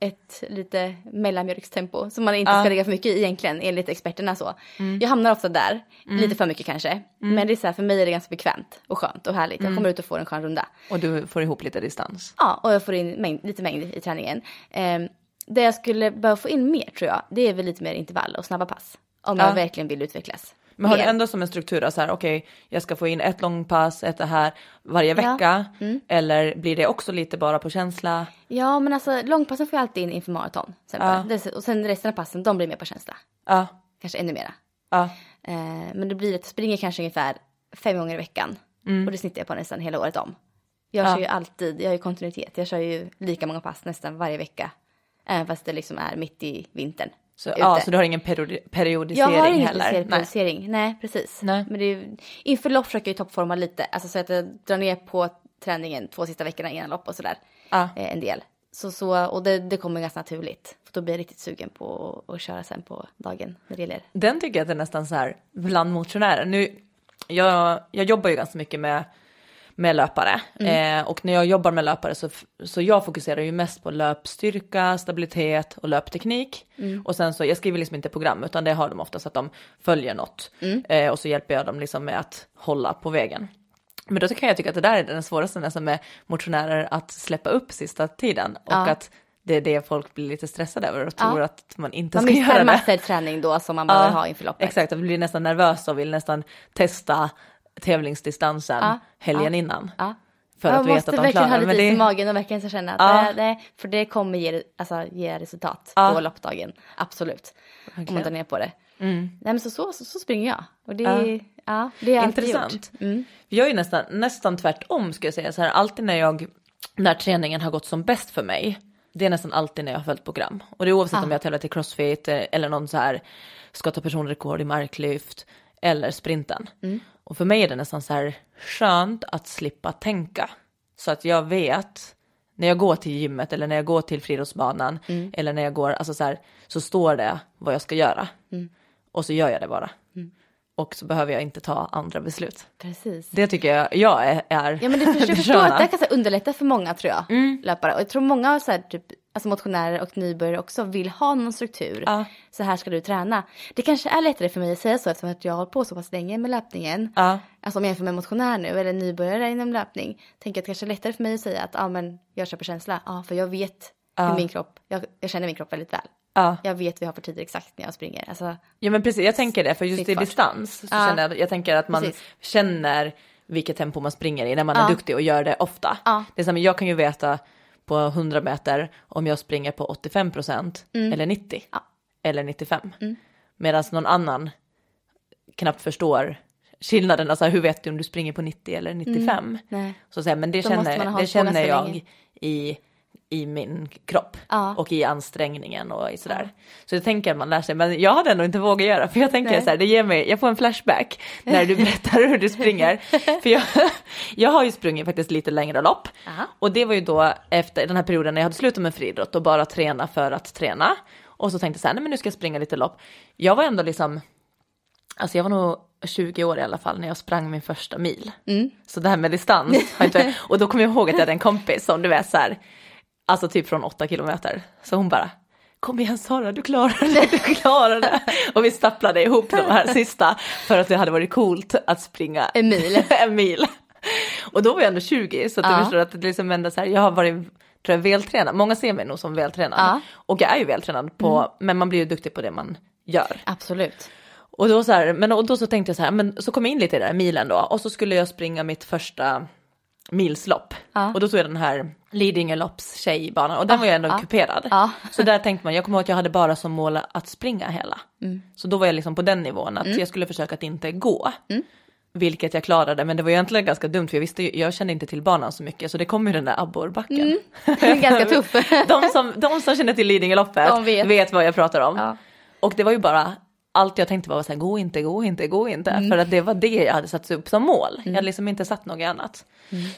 ett lite mellanmjölkstempo som man inte Ja. ska lägga för mycket i egentligen enligt experterna så. Jag hamnar ofta där, lite för mycket kanske. Men det är så här, för mig är det ganska bekvämt och skönt och härligt. Jag kommer ut och får en skön runda. Och du får ihop lite distans? Ja, och jag får in mängd, lite mängd i träningen. Eh, det jag skulle behöva få in mer tror jag, det är väl lite mer intervall och snabba pass. Om Ja. jag verkligen vill utvecklas. Men har du ändå som en struktur, att så här, okej, jag ska få in ett långpass, ett det här varje Ja. Mm. vecka? Eller blir det också lite bara på känsla? Ja, men alltså långpassen får jag alltid in inför maraton. Det- Och sen resten av passen, de blir mer på känsla. Ja, Kanske ännu mera. ja, Eh, men det blir att jag springer kanske ungefär fem gånger i veckan. Mm. Och det snittar jag på nästan hela året om. Jag Ja. kör ju alltid, jag har ju kontinuitet. Jag kör ju lika många pass nästan varje vecka. Även fast det liksom är mitt i vintern. Så, ute. ja, så du har ingen periodi- Jag periodisering har ingen heller? speciell Nej. periodisering. Nej, precis. Nej. Men det är, inför lopp försöker jag ju toppforma lite. Alltså så att jag drar ner på träningen två sista veckorna innan lopp och sådär. Ja. Eh, en del. Så, så, och det, det kommer ganska naturligt. För då blir jag riktigt sugen på att, köra sen på dagen när det gäller. Den tycker jag att det är nästan så här bland motionärer. Nu, jag, jag jobbar ju ganska mycket med, med löpare Mm. eh, och när jag jobbar med löpare så, så jag fokuserar ju mest på löpstyrka, stabilitet och löpteknik. Mm. Och sen så, jag skriver liksom inte program utan det har de oftast att de följer något Mm. eh, och så hjälper jag dem liksom med att hålla på vägen. Men då kan jag tycka att det där är den svåraste nästan med motionärer att släppa upp sista tiden och Ja. att det är det folk blir lite stressade över och tror att man inte Man ska göra missar det. massor träning då som man behöver ha inför loppet. Exakt, och blir nästan nervös och vill nästan testa tävlingsdistansen Ja, helgen ja, innan. Ja. För att man veta måste att de verkligen klarar ha men lite is i det. magen och verkligen så känna att Ja. det, det, för det kommer ge, alltså, ge resultat Ja. på loppdagen. Absolut. Om man Verkligen. tar ner på det. Mm. Nej men så, så, så, så springer jag. Och det, Ja. ja. Det alltid Intressant. Mm. Jag är ju nästan, nästan tvärtom ska jag säga så här, alltid när jag, när träningen har gått som bäst för mig, det är nästan alltid när jag har följt program. Och det är oavsett Ja. om jag tävlar till crossfit eh, eller någon så här, ska ta personrekord i marklyft, eller sprinten. Och för mig är det nästan så här skönt att slippa tänka. Så att jag vet när jag går till gymmet eller när jag går till friidrottsbanan eller när jag går, alltså så här, så står det vad jag ska göra. Och så gör jag det bara. Och så behöver jag inte ta andra beslut. Precis. Det tycker jag, jag är, är Ja men det, jag förstår sköna. att det kan så underlätta för många tror jag. Löpare. Och jag tror många så här, typ, alltså motionärer och nybörjare också vill ha någon struktur. Ja. Så här ska du träna. Det kanske är lättare för mig att säga så eftersom att jag har hållit på så pass länge med löpningen. Ja. Alltså om jag jämför med motionär nu eller nybörjare inom löpning. Tänker att det kanske är lättare för mig att säga att ja men jag kör på känsla. Ja för jag vet hur min kropp, jag, jag känner min kropp väldigt väl. Ja. Jag vet vad jag har för tider exakt när jag springer. Alltså, Ja men precis, jag tänker det, för just i distans så Ja. känner jag, jag tänker att man Precis. känner vilket tempo man springer i när man Ja. är duktig och gör det ofta. Ja. Det är som, jag kan ju veta på 100 meter om jag springer på 85 procent eller 90 Mm. Ja. eller 95. Medan någon annan knappt förstår skillnaden, alltså hur vet du om du springer på 90 eller 95? nej. Så säga, men det Då känner, det känner jag i, i min kropp Ja. och i ansträngningen och i sådär. Så jag tänker att man lär sig, men jag hade ändå inte vågat göra för jag tänker Nej. så här, det ger mig, jag får en flashback när du berättar hur du springer. för jag, jag har ju sprungit faktiskt lite längre lopp Aha. och det var ju då efter den här perioden när jag hade slutat med friidrott och bara träna för att träna. Och så tänkte jag så här, nej men nu ska jag springa lite lopp. Jag var ändå liksom, alltså jag var nog 20 år i alla fall när jag sprang min första mil. Så det här med distans, och då kommer jag ihåg att jag hade en kompis som du vet så här, alltså typ från 8 kilometer. Så hon bara, kom igen Sara, du klarar det, du klarar det. Och vi stapplade ihop de här sista för att det hade varit coolt att springa En mil. en mil. Och då var jag ändå 20 så att du Ja. förstår att det liksom ändå så här, jag har varit tror jag, vältränad, många ser mig nog som vältränad. Ja. Mm. Och jag är ju vältränad på, men man blir ju duktig på det man gör. Absolut. Och då så här, men och då så tänkte jag så här, men så kom jag in lite i den här milen då och så skulle jag springa mitt första milslopp. Ja. Och då tog jag den här Lidingölopps tjejbanan och den var ju ändå ja. kuperad. Ja. Så där tänkte man, jag kommer ihåg att jag hade bara som mål att springa hela. Mm. Så då var jag liksom på den nivån att jag skulle försöka att inte gå. Vilket jag klarade, men det var ju egentligen ganska dumt för jag visste jag kände inte till banan så mycket så det kom ju den där abborrbacken. Ganska tuff. de, som, de som känner till Lidingöloppet vet. vet. vad jag pratar om. Ja. Och det var ju bara, allt jag tänkte var så här, gå inte, gå inte, gå inte. Mm. För att det var det jag hade satt upp som mål. Jag hade liksom inte satt något annat.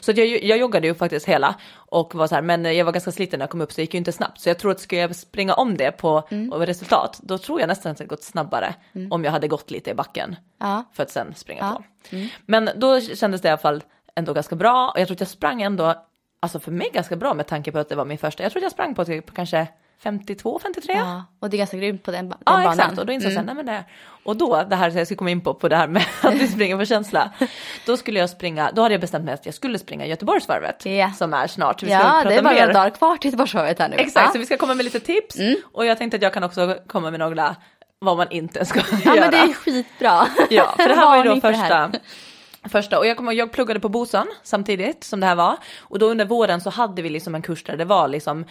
Så att jag, jag joggade ju faktiskt hela och var så här, men jag var ganska sliten när jag kom upp så det gick ju inte snabbt. Så jag tror att skulle jag springa om det på Mm. resultat, då tror jag nästan att det gått snabbare om jag hade gått lite i backen Ja. för att sen springa Ja. på. Men då kändes det i alla fall ändå ganska bra och jag tror att jag sprang ändå, alltså för mig ganska bra med tanke på att det var min första. Jag tror att jag sprang på typ kanske 52, 53. ja. Och det är ganska grymt på den, den Ja banan. exakt och då insåg jag mm. nej men det och då det här så jag ska komma in på på det här med att vi springer på känsla. Då skulle jag springa, då hade jag bestämt mig att jag skulle springa Göteborgsvarvet Ja. som är snart. Vi ska Ja, det är bara några dagar kvar till Göteborgsvarvet här nu. Exakt, Ja. så vi ska komma med lite tips och jag tänkte att jag kan också komma med några vad man inte ska ja, göra. men det är skitbra. Ja, för det här var ju då första, första och jag, kommer, jag pluggade på Bosön samtidigt som det här var och då under våren så hade vi liksom en kurs där det var liksom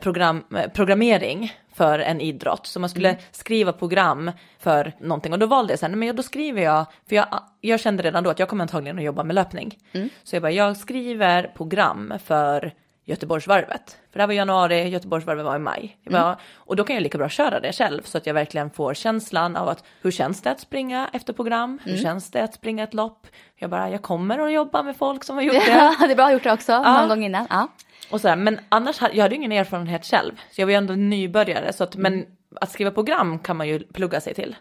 program, eh, programmering för en idrott så man skulle skriva program för någonting och då valde jag sen, men då skriver jag, för jag, jag kände redan då att jag kommer antagligen att jobba med löpning. Så jag bara, jag skriver program för Göteborgsvarvet. För det här var januari, Göteborgsvarvet var i maj. Bara, Och då kan jag lika bra köra det själv så att jag verkligen får känslan av att hur känns det att springa efter program? Hur känns det att springa ett lopp? Jag bara, jag kommer att jobba med folk som har gjort det. Ja, det är bra gjort det också, någon gång innan. Ja. Och så här, men annars, jag hade ju ingen erfarenhet själv. Så jag var ju ändå nybörjare. Så att, Men att skriva program kan man ju plugga sig till.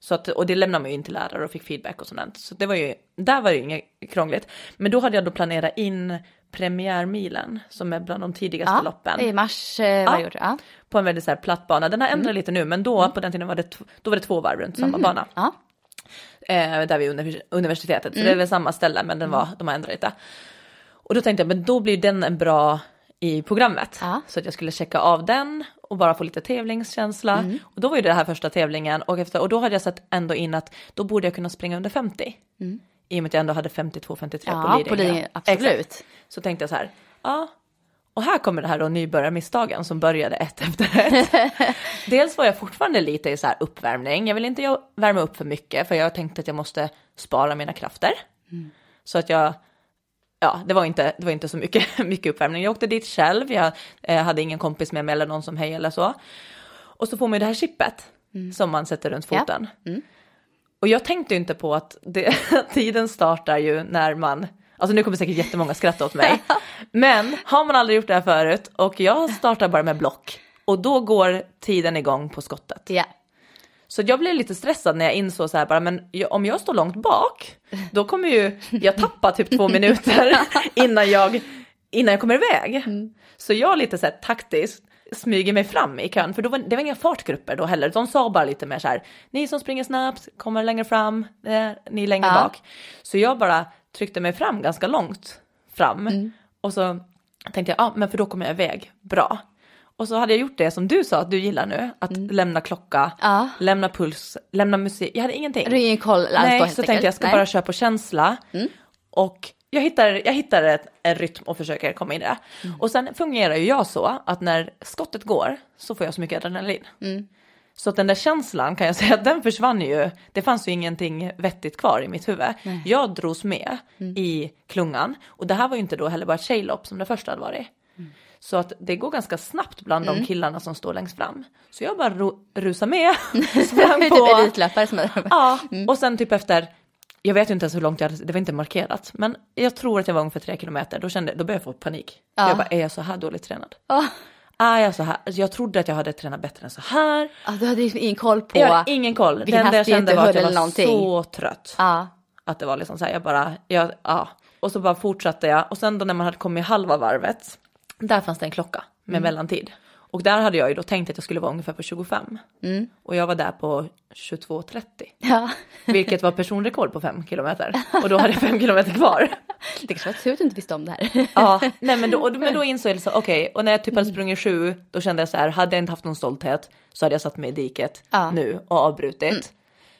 Så att, och det lämnar man ju in till lärare och fick feedback och sånt. Så det var ju, där var det ju inget krångligt. Men då hade jag då planerat in premiärmilen som är bland de tidigaste Ja, loppen. I mars eh, Ja. gjort. Ja. På en väldigt så här platt bana. Den har ändrat lite nu men då på den tiden var det, då var det två varv runt samma bana. Ja. Eh, där vid univers- universitetet. Så det är väl samma ställe men den var, de har ändrat lite. Och då tänkte jag men då blir den en bra i programmet. Ja. Så att jag skulle checka av den och bara få lite tävlingskänsla. Och då var ju det här första tävlingen och, efter, och då hade jag sett ändå in att då borde jag kunna springa under 50. I och med att jag ändå hade 52-53 Ja, på Lidingö. absolut. Exakt. Så tänkte jag så här, ja. Och här kommer det här då nybörjarmisstagen som började ett efter ett. Dels var jag fortfarande lite i så här uppvärmning. Jag vill inte jag värma upp för mycket för jag tänkte att jag måste spara mina krafter. Så att jag, ja det var inte, det var inte så mycket, mycket uppvärmning. Jag åkte dit själv, jag eh, hade ingen kompis med mig eller någon som hej eller så. Och så får man ju det här chippet som man sätter runt Ja. foten. Och jag tänkte inte på att det, tiden startar ju när man, alltså nu kommer säkert jättemånga skratta åt mig, men har man aldrig gjort det här förut och jag startar bara med block och då går tiden igång på skottet. Ja. Så jag blev lite stressad när jag insåg så här bara, men om jag står långt bak, då kommer ju jag tappa typ två minuter innan jag, innan jag kommer iväg. Så jag lite så här taktiskt smyger mig fram i kön, för då var, det var inga fartgrupper då heller. De sa bara lite mer så här, ni som springer snabbt kommer längre fram, eh, ni längre Ja. bak. Så jag bara tryckte mig fram ganska långt fram och så tänkte jag, ja men för då kommer jag iväg, bra. Och så hade jag gjort det som du sa att du gillar nu, att lämna klocka, Ja. lämna puls, lämna musik. Jag hade ingenting. Du ingen koll alls Nej, så tänkte enkelt. jag ska Nej. Mm. bara köra på känsla. Och jag hittar, jag hittar ett, en rytm och försöker komma in i det. Mm. Och sen fungerar ju jag så att när skottet går så får jag så mycket adrenalin. Mm. Så att den där känslan kan jag säga att den försvann ju. Det fanns ju ingenting vettigt kvar i mitt huvud. Jag drogs med Mm. i klungan och det här var ju inte då heller bara ett tjejlopp som det första hade varit. Mm. Så att det går ganska snabbt bland de killarna som står längst fram. Så jag bara ro, rusar med, sprang Typ på. elitlöpare som är Ja, och sen typ efter, jag vet inte ens hur långt jag hade, det var inte markerat, men jag tror att jag var ungefär tre kilometer, då kände då började jag få panik. Ja. Jag bara, är jag så här dåligt tränad? Ja. Är jag så här? Alltså, jag trodde att jag hade tränat bättre än så här. Ja, du hade ju ingen koll på... Jag hade ingen koll. Det enda jag kände var att jag var någonting. så trött. Ja. Att det var liksom så här, jag bara, jag, ja. Och så bara fortsatte jag och sen då när man hade kommit halva varvet, där fanns det en klocka med Mm. mellantid. Och där hade jag ju då tänkt att jag skulle vara ungefär på 25. Mm. Och jag var där på 22.30. ja. Vilket var personrekord på fem kilometer. Och då hade jag fem kilometer kvar. Det kanske var tur att du inte visste om det här. Ja, nej men då, men då insåg jag så okej, och när jag typ Mm. hade sprungit sju, då kände jag så här, hade jag inte haft någon stolthet så hade jag satt mig i diket Ja. Mm. nu och avbrutit.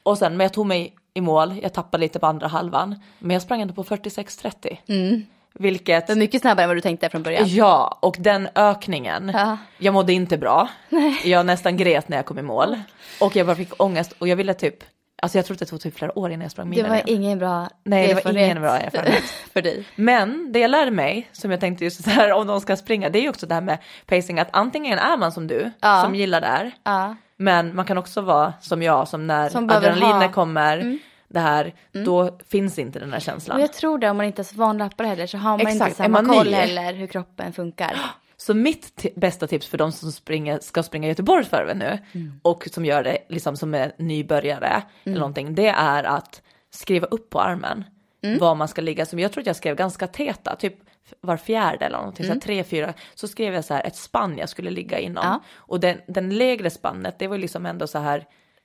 Och sen, men jag tog mig i mål, jag tappade lite på andra halvan, men jag sprang ändå på 46.30. Vilket, Det mycket snabbare än vad du tänkte från början. ja, och den ökningen, Ja. jag mådde inte bra. Jag nästan grät när jag kom i mål. Och jag bara fick ångest och jag ville typ, alltså jag trodde det tog typ flera år innan jag sprang Det milen var igen. ingen bra Nej, det var ingen bra erfarenhet. för dig. Men det jag lärde mig, som jag tänkte just så här om de ska springa, det är ju också det här med pacing, att antingen är man som du, Ja. som gillar det här, Ja. men man kan också vara som jag, som när Som adrenalinet ha- Mm. Det här, då finns inte den här känslan. Och jag tror det, om man inte är så van löpare heller så har man Exakt, inte samma man koll ny? heller hur kroppen funkar. Så mitt bästa tips för de som springer, ska springa Göteborgsvarvet nu Mm. och som gör det liksom som är nybörjare eller någonting, det är att skriva upp på armen Mm. var man ska ligga. Som jag tror att jag skrev ganska täta, typ var fjärde eller någonting, så här, tre, fyra, så skrev jag så här ett spann jag skulle ligga inom. Mm. Ja. Och den, den lägre spannet, det var liksom ändå så här,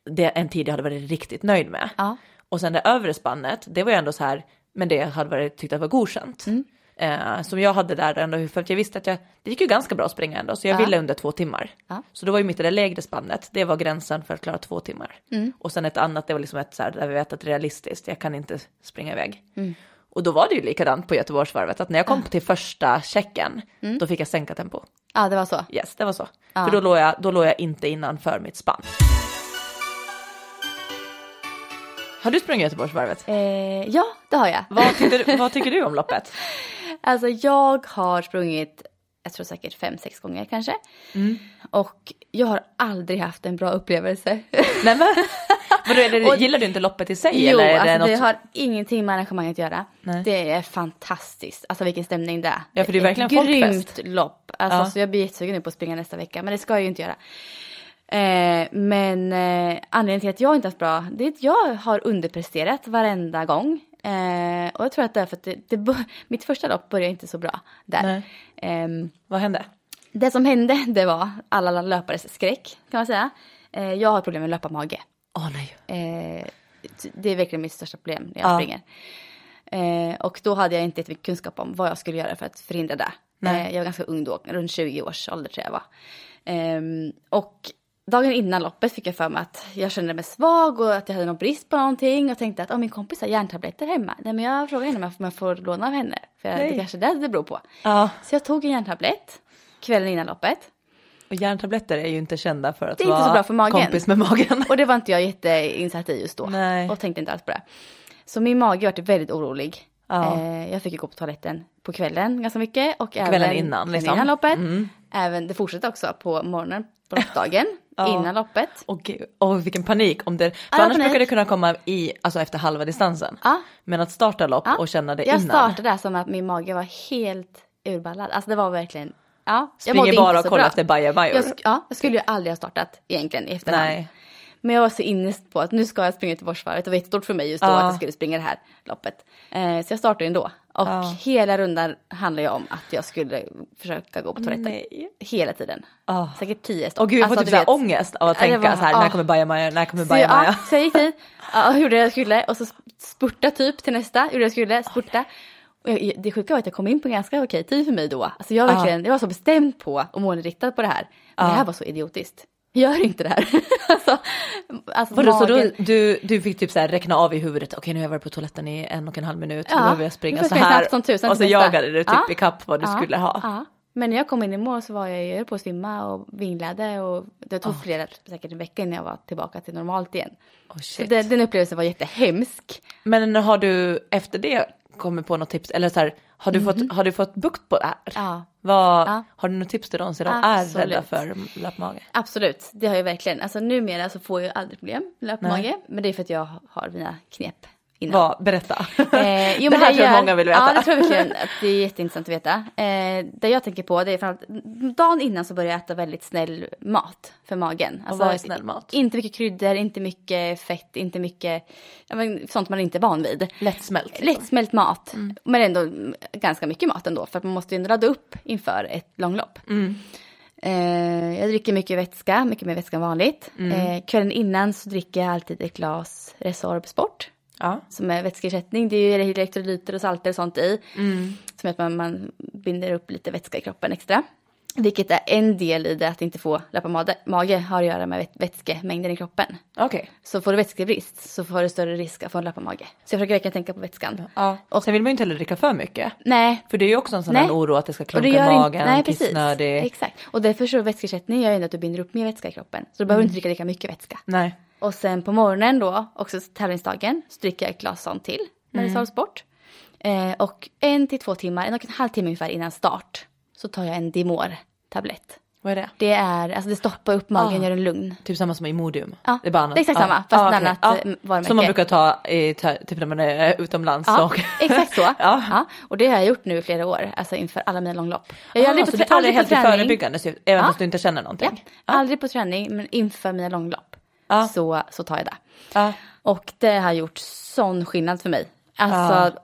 det en tid jag hade varit riktigt nöjd med. Ja. Och sen det övre spannet, det var ju ändå så här, men det hade varit, tyckt att var godkänt. Mm. Eh, som jag hade där ändå, för att jag visste att jag, det gick ju ganska bra att springa ändå, så jag Ja. ville under två timmar. Ja. Så då var ju mitt i det lägre spannet, det var gränsen för att klara två timmar. Mm. Och sen ett annat, det var liksom ett så här, där vi vet att realistiskt, jag kan inte springa iväg. Mm. Och då var det ju likadant på Göteborgsvarvet, att när jag kom till första checken, Mm. då fick jag sänka tempo. ja, det var så. Yes, det var så. Ja. För då låg, jag, då låg jag inte innanför mitt spann. Har du sprungit Göteborgsvarvet? Eh, ja, det har jag. Vad tycker, du, vad tycker du om loppet? Alltså jag har sprungit, jag tror säkert fem, sex gånger kanske. Mm. Och jag har aldrig haft en bra upplevelse. Nej men, vadå, det, Och- gillar du inte loppet i sig jo, eller är det alltså något? det har ingenting med arrangemanget att göra. Nej. Det är fantastiskt. Alltså vilken stämning det är. Ja, för det är verkligen Ett folkfest. grymt lopp. Alltså Ja. så jag blir jättesugen nu på att springa nästa vecka, men det ska jag ju inte göra. Eh, men eh, anledningen till att jag inte haft bra, det är att jag har underpresterat varenda gång. Eh, och jag tror att det är för att det, det, mitt första lopp började inte så bra där. Ehm, Vad hände? det som hände, det var alla löpares skräck kan man säga. Eh, jag har problem med löparmage. Åh nej. Eh, det är verkligen mitt största problem när jag Ja. springer. Och då hade jag inte jättemycket kunskap om vad jag skulle göra för att förhindra det. Nej. Jag var ganska ung då, runt 20 års ålder tror jag var. Ehm, och dagen innan loppet fick jag för mig att jag kände mig svag och att jag hade någon brist på någonting och tänkte att oh, min kompis har järntabletter hemma. Nej, men jag frågade henne om jag får låna av henne. För Nej. det kanske är det det beror på. Ja, Så jag tog en järntablett kvällen innan loppet. och järntabletter är ju inte kända för att Det är inte vara så bra kompis med magen. Och det var inte jag jätteinsatt i just då. Nej. Och tänkte inte alls på det. Så min mage var väldigt orolig. Ja. Eh, jag fick ju gå på toaletten på kvällen ganska mycket. Och Kvällen även innan, liksom. innan loppet. Mm. Även, det fortsatte också på morgonen på loppdagen Ja. innan loppet. Och åh, vilken panik om det, för annars panik. brukar det kunna komma i, alltså efter halva distansen. Ja. Men att starta lopp Ja. och känna det Jag innan. startade där som att min mage var helt urballad. Alltså det var verkligen, ja. jag Springer bara och kollar efter bajabajor. Jag, ja, jag skulle ju aldrig ha startat egentligen i efterhand. Nej. Men jag var så inne på att nu ska jag springa Göteborgsvarvet. Det var jättestort för mig just då att jag skulle springa det här loppet. Eh, så jag startade ändå. Och Ja. hela rundan handlar ju om att jag skulle försöka gå på toaletten. Nej. Hela tiden. Ja. Säkert tio stopp. Och gud jag får Alltså, typ såhär ångest av att tänka var- så här, ja. när kommer bajamaja, när kommer bajamaja? ja, så jag gick dit, gjorde det jag skulle och så spurta typ till nästa, gjorde det jag skulle, spurta. Och jag, det sjuka var att jag kom in på ganska okej tid för mig då. Alltså jag, Ja. verkligen, jag var så bestämd på och målinriktad på det här. Men det här var så idiotiskt. Gör inte det här. alltså, alltså Vadå, så då, du, du fick typ så här räkna av i huvudet, okej nu har jag varit på toaletten i en och en halv minut, Ja, nu behöver jag springa så här. som tusan och så jagade du typ Ja. ikapp vad du Ja, skulle ha. Ja. Men när jag kom in i mål så var jag ju på att svimma och vinglade och det tog Ah. flera, säkert en vecka innan jag var tillbaka till normalt igen. Oh, Så shit. det, den upplevelsen var jättehemsk. Men har du efter det kommit på något tips, eller så här, har du, fått, har du fått bukt på det här? Ja. Vad, Ja. Har du något tips till dem som är Absolut. rädda för löpmage? Absolut, det har jag verkligen. Alltså numera så får jag aldrig problem med löpmage. Men det är för att jag har mina knep innan. Vad, berätta. Eh, jo, det här tror jag många vill veta. Ja, det tror jag verkligen att det är jätteintressant att veta. Eh, det jag tänker på det är framförallt dagen innan så börjar jag äta väldigt snäll mat för magen. Alltså, Och vad är snäll mat? Inte mycket kryddor, inte mycket fett, inte mycket ja, men, sånt man inte är van vid. Lättsmält. liksom. Lättsmält mat, Mm. men ändå ganska mycket mat ändå för att man måste ju ladda upp inför ett långlopp. Mm. Eh, jag dricker mycket vätska, mycket mer vätska än vanligt. Mm. Eh, kvällen innan så dricker jag alltid ett glas Resorb Sport Ja. som är vätskeersättning. Det är ju elektrolyter och salter och sånt i. Mm. Som gör att man, man binder upp lite vätska i kroppen extra. Vilket är en del i det att inte få löparmage mage har att göra med vät- vätskemängden i kroppen. Okej. Så får du vätskebrist så får du större risk att få en löparmage. Så jag försöker verkligen tänka på vätskan. Ja. Och sen vill man ju inte heller dricka för mycket. Nej, För det är ju också en sån här oro att det ska klunka det i magen, nej kissnödig. Exakt. Och därför så vätskeersättning gör ju att du binder upp mer vätska i kroppen. Så du behöver inte dricka lika mycket vätska. Nej. Och sen på morgonen då, också tävlingsdagen, så dricker jag ett glas sånt till när det såls bort. Eh, och en till två timmar, en och en halv timme ungefär innan start, så tar jag en Dimor-tablett. Vad är det? Det är, alltså det stoppar upp magen, Ah. gör den lugn. Typ samma som Imodium. Ja, det är, bara annat. det är exakt Ja. samma, fast Ja, ett annat, Ja. eh, varumärke. Som man brukar ta i, typ när man är utomlands. Ja, och... exakt så. Ja. ja. Och det har jag gjort nu i flera år, alltså inför alla mina långlopp. Jag är Ah, aldrig på, så det trä- är aldrig på helt i förebyggande syfte, även Ja. fast du inte känner Ja, någonting. aldrig på träning, men inför mina långlopp Ja. så, så tar jag det. Ja. Och det har gjort sån skillnad för mig. Alltså,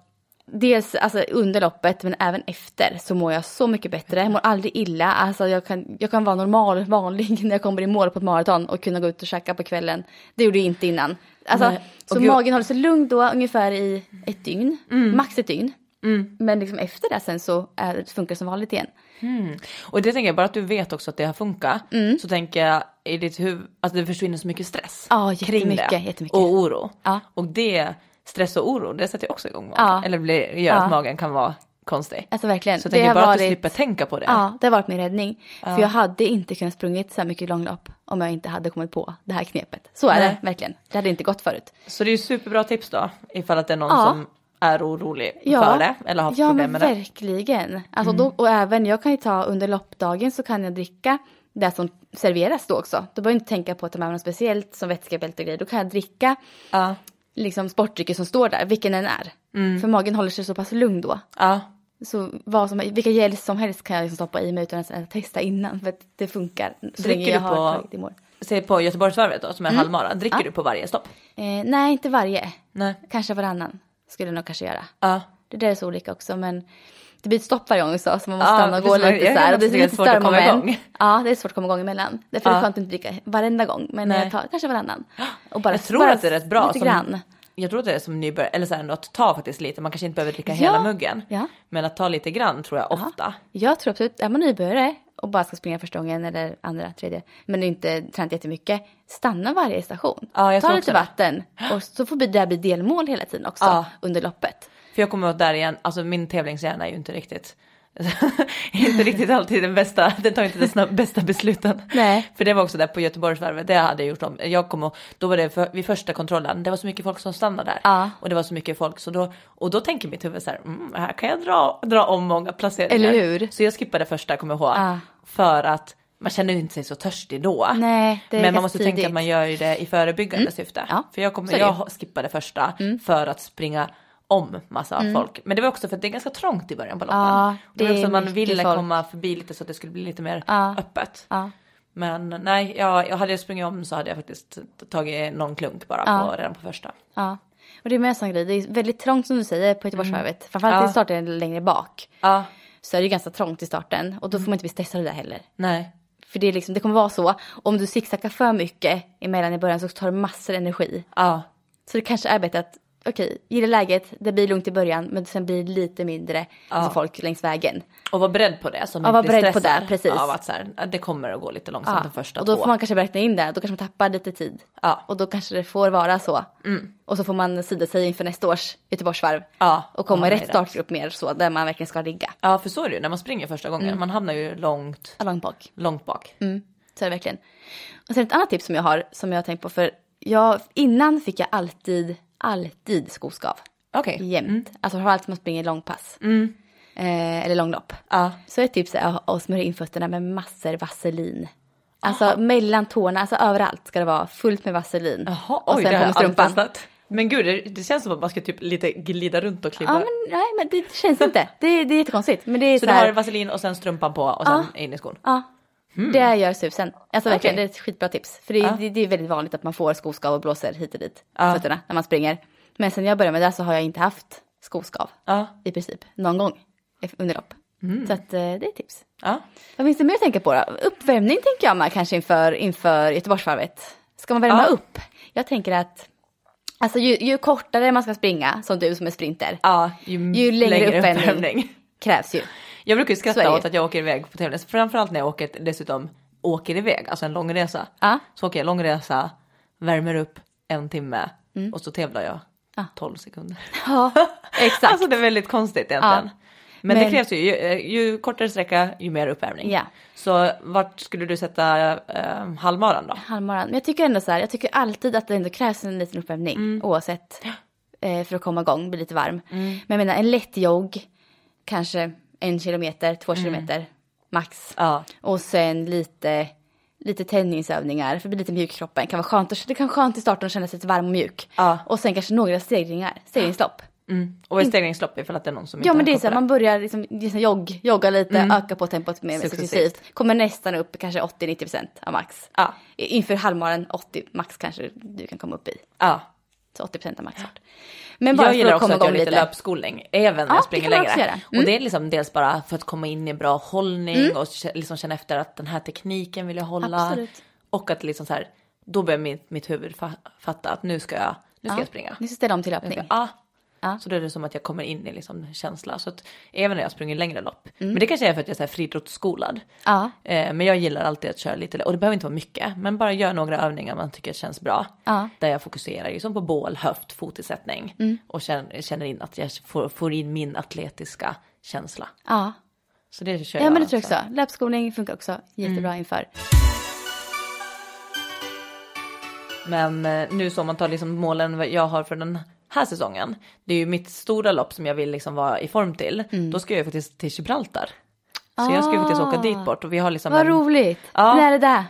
dels alltså, under loppet men även efter så mår jag så mycket bättre. Jag mår aldrig illa. Alltså, jag, kan, jag kan vara normal, vanlig när jag kommer i mål på ett maraton och kunna gå ut och käka på kvällen. Det gjorde jag inte innan. Alltså, så gud- magen håller sig lugn då ungefär i ett dygn, Mm. max ett dygn. Men liksom efter det sen så är, funkar det som vanligt igen. Och det tänker jag, bara att du vet också att det har funkat, Mm. så tänker jag i ditt huvud, att det försvinner så mycket stress Ja, kring det. jättemycket. Och oro. Ja. Och det, stress och oro, det sätter ju också igång magen. Ja. Eller blir, gör Ja. att magen kan vara konstig. Alltså verkligen. Så jag Det tänker bara att varit- du slipper tänka på det. Ja, det har varit min räddning. För jag hade inte kunnat sprungit så här mycket långlopp om jag inte hade kommit på det här knepet. Så är Nej. det verkligen. Det hade inte gått förut. Så det är ju superbra tips då, ifall att det är någon Ja. som är orolig Ja, för det eller har haft ja problem men med det. verkligen. Alltså då, och även jag kan ju ta under loppdagen så kan jag dricka det som serveras då också. Då behöver jag inte tänka på att ta med något speciellt som vätskebälte och grejer. Då kan jag dricka Ja. liksom sportdrycker som står där, vilken den är. Mm. För magen håller sig så pass lugn då. Ja. Så vad som, vilka gel som helst kan jag liksom stoppa i mig utan att testa innan. För att det funkar. Så Dricker du på-. Se på Göteborgsvarvet då, som är halvmara, dricker Mm. Ja. du på varje stopp? Eh, nej, inte varje. Nej. Kanske varannan skulle jag nog kanske göra. Ja. Det där är så olika också men det blir ett stopp varje gång också så man måste Ja, stanna och gå lite så här. det är lite svårt att komma störmoment. igång. Ja, det är svårt att komma igång emellan. Därför är det skönt att inte dricka varenda gång men Nej. jag tar kanske varannan. Och bara, Jag tror bara att det är rätt bra. Lite Som, grann. jag tror att det är som nybörjare, eller så här, att ta faktiskt lite, man kanske inte behöver dricka Ja, hela muggen. ja. Men att ta lite grann tror jag ofta. Jag tror absolut, är man nybörjare och bara ska springa första gången eller andra, tredje, men inte tränat jättemycket, stanna varje station. Ja, Ta lite det. vatten och så får det där bli delmål hela tiden också under loppet. För jag kommer åt där igen, alltså min tävlingshjärna är ju inte riktigt inte riktigt alltid den bästa, den tar inte de bästa besluten. Nej. För det var också där på Göteborgsvarvet, det hade jag gjort om. Jag kom och, då var det för, vid första kontrollen, det var så mycket folk som stannade där. Ja. Och det var så mycket folk, så då, och då tänker mitt huvud så här, mm, här kan jag dra, dra om många placeringar. Eller hur? Så jag skippade första, kommer jag ihåg. Ja. För att man känner ju inte sig så törstig då. Nej, det är Men man måste tänka tidigt. att man gör ju det i förebyggande syfte. Ja, För jag, Mm. jag skippade första för att springa om massa folk. Men det var också för att det är ganska trångt i början på loppen. Ja, Och det var det också att man ville folk. komma förbi lite så att det skulle bli lite mer Ja. öppet. Ja. Men nej, jag, jag hade jag sprungit om så hade jag faktiskt tagit någon klunk bara på, redan på första. Ja. Och det är med en sån grej, det är väldigt trångt som du säger på Göteborgsvarvet. Framförallt Mm. Ja. i starten längre bak. Ja, Så är det ganska trångt i starten och då får man inte bli stressad där heller. nej. För det, är liksom, det kommer vara så, om du zigzaggar för mycket emellan i början så tar det massor energi. Ja, Så det kanske är bättre att, okej, gilla läget, det blir lugnt i början men sen blir det lite mindre alltså folk längs vägen. och var beredd på det. Så Ja, man var inte blir beredd på det, precis. Av att så här, det kommer att gå lite långsamt Ja. de första och då två. får man kanske räkna in det, då kanske man tappar lite tid. Ja. Mm. Och då kanske det får vara så. Och så får man sida sig inför nästa års Göteborgsvarv. Ja, Och komma ja, i rätt. startgrupp mer så, där man verkligen ska ligga. Ja, för så är det ju när man springer första gången. Mm. Man hamnar ju långt, Långt bak. långt bak. Mm, så är det verkligen. Och sen ett annat tips som jag har, som jag har tänkt på, för jag, innan fick jag alltid, alltid skoskav. Okej. Jämt. Alltså framförallt som man springer långpass. Mm. Eh, eller långlopp. Ja. Så ett tips är att- att smörja in fötterna med massor vaselin. Alltså mellan tårna, alltså överallt ska det vara fullt med vaselin. Jaha, och oj, sen det har jag aldrig strumpan. testat. Men gud, det, det känns som att man ska typ lite glida runt och klibba. Ja, men nej, men det känns inte. Det, det är jättekonstigt. Men det är så så, du har vaselin och sen strumpan på och sen in i skon? Ja, det gör susen. Alltså verkligen, det är ett skitbra tips. För det, Ja. det, det är väldigt vanligt att man får skoskav och blåser hit och dit Ja. fötterna när man springer. Men sen jag började med det så har jag inte haft skoskav Ja. i princip någon gång under lopp. Mm. Så att eh, det är tips. ja. Vad finns det mer att tänka på då? Uppvärmning tänker jag med kanske inför, inför Göteborgsvarvet. Ska man värma Ja. upp? Jag tänker att alltså ju, ju kortare man ska springa, som du som är sprinter, Ja, ju, Ju längre uppvärmning. uppvärmning. krävs ju. Jag brukar ju skratta det åt att jag åker iväg på tävling. Framförallt när jag åker, dessutom åker iväg, alltså en lång resa. Ja. Så åker jag lång resa, värmer upp en timme och så tävlar jag 12 sekunder. Ja, exakt. Alltså det är väldigt konstigt egentligen. Men, det Men- krävs ju, ju, ju kortare sträcka ju mer uppvärmning. Ja. Så vart skulle du sätta eh, halvmaran då? halvmaran. Men jag tycker ändå så här, jag tycker alltid att det ändå krävs en liten uppvärmning Mm. oavsett eh, för att komma igång, bli lite varm. Men jag menar en lätt jogg, kanske en kilometer, två Mm. kilometer max. Ja. Och sen lite, lite tändningsövningar för att bli lite mjuk i kroppen. Kan vara skönt, det kan vara skönt i starten att känna sig lite varm och mjuk. Ja. Och sen kanske några stegringar, stegringslopp. Mm. Och är stegringslopp ifall att det är någon som inte Ja men det är så här, man börjar liksom, liksom jogg, jogga lite, öka på tempot mer Successivt. successivt. Kommer nästan upp kanske 80-90% av max. Ja. Inför halvmaran 80 max kanske du kan komma upp i. Ja. Så 80% av maxfart. Men bara Jag gillar också att göra lite lite. löpskolning, även när Ja, jag springer längre. Mm. Och det är liksom dels bara för att komma in i bra hållning och kä- liksom känna efter att den här tekniken vill jag hålla. Absolut. Och att liksom så här, då börjar mitt, mitt huvud fa- fatta att nu ska jag, nu ska Ja. jag springa. Nu ska jag ställa om till löpning. ah. Ja. Så då är det som att jag kommer in i liksom känsla. Så att även när jag springer längre lopp. Mm. Men det kanske är för att jag är så här friidrottsskolad. Ja. Eh, men jag gillar alltid att köra lite, och det behöver inte vara mycket, men bara göra några övningar man tycker känns bra. Ja. Där jag fokuserar ju som på bål, höft, fotisättning. Mm. Och känner, känner in att jag får, får in min atletiska känsla. Ja. Så det kör ja jag men det tror jag också. Löpskolning funkar också jättebra inför. Men eh, nu så om man tar liksom målen jag har för den här säsongen. Det är ju mitt stora lopp som jag vill liksom vara i form till. Mm. Då ska jag faktiskt till Gibraltar. Så jag ska ju faktiskt åka dit bort och vi har liksom Ah. Vad en, roligt. Ja. När är det där?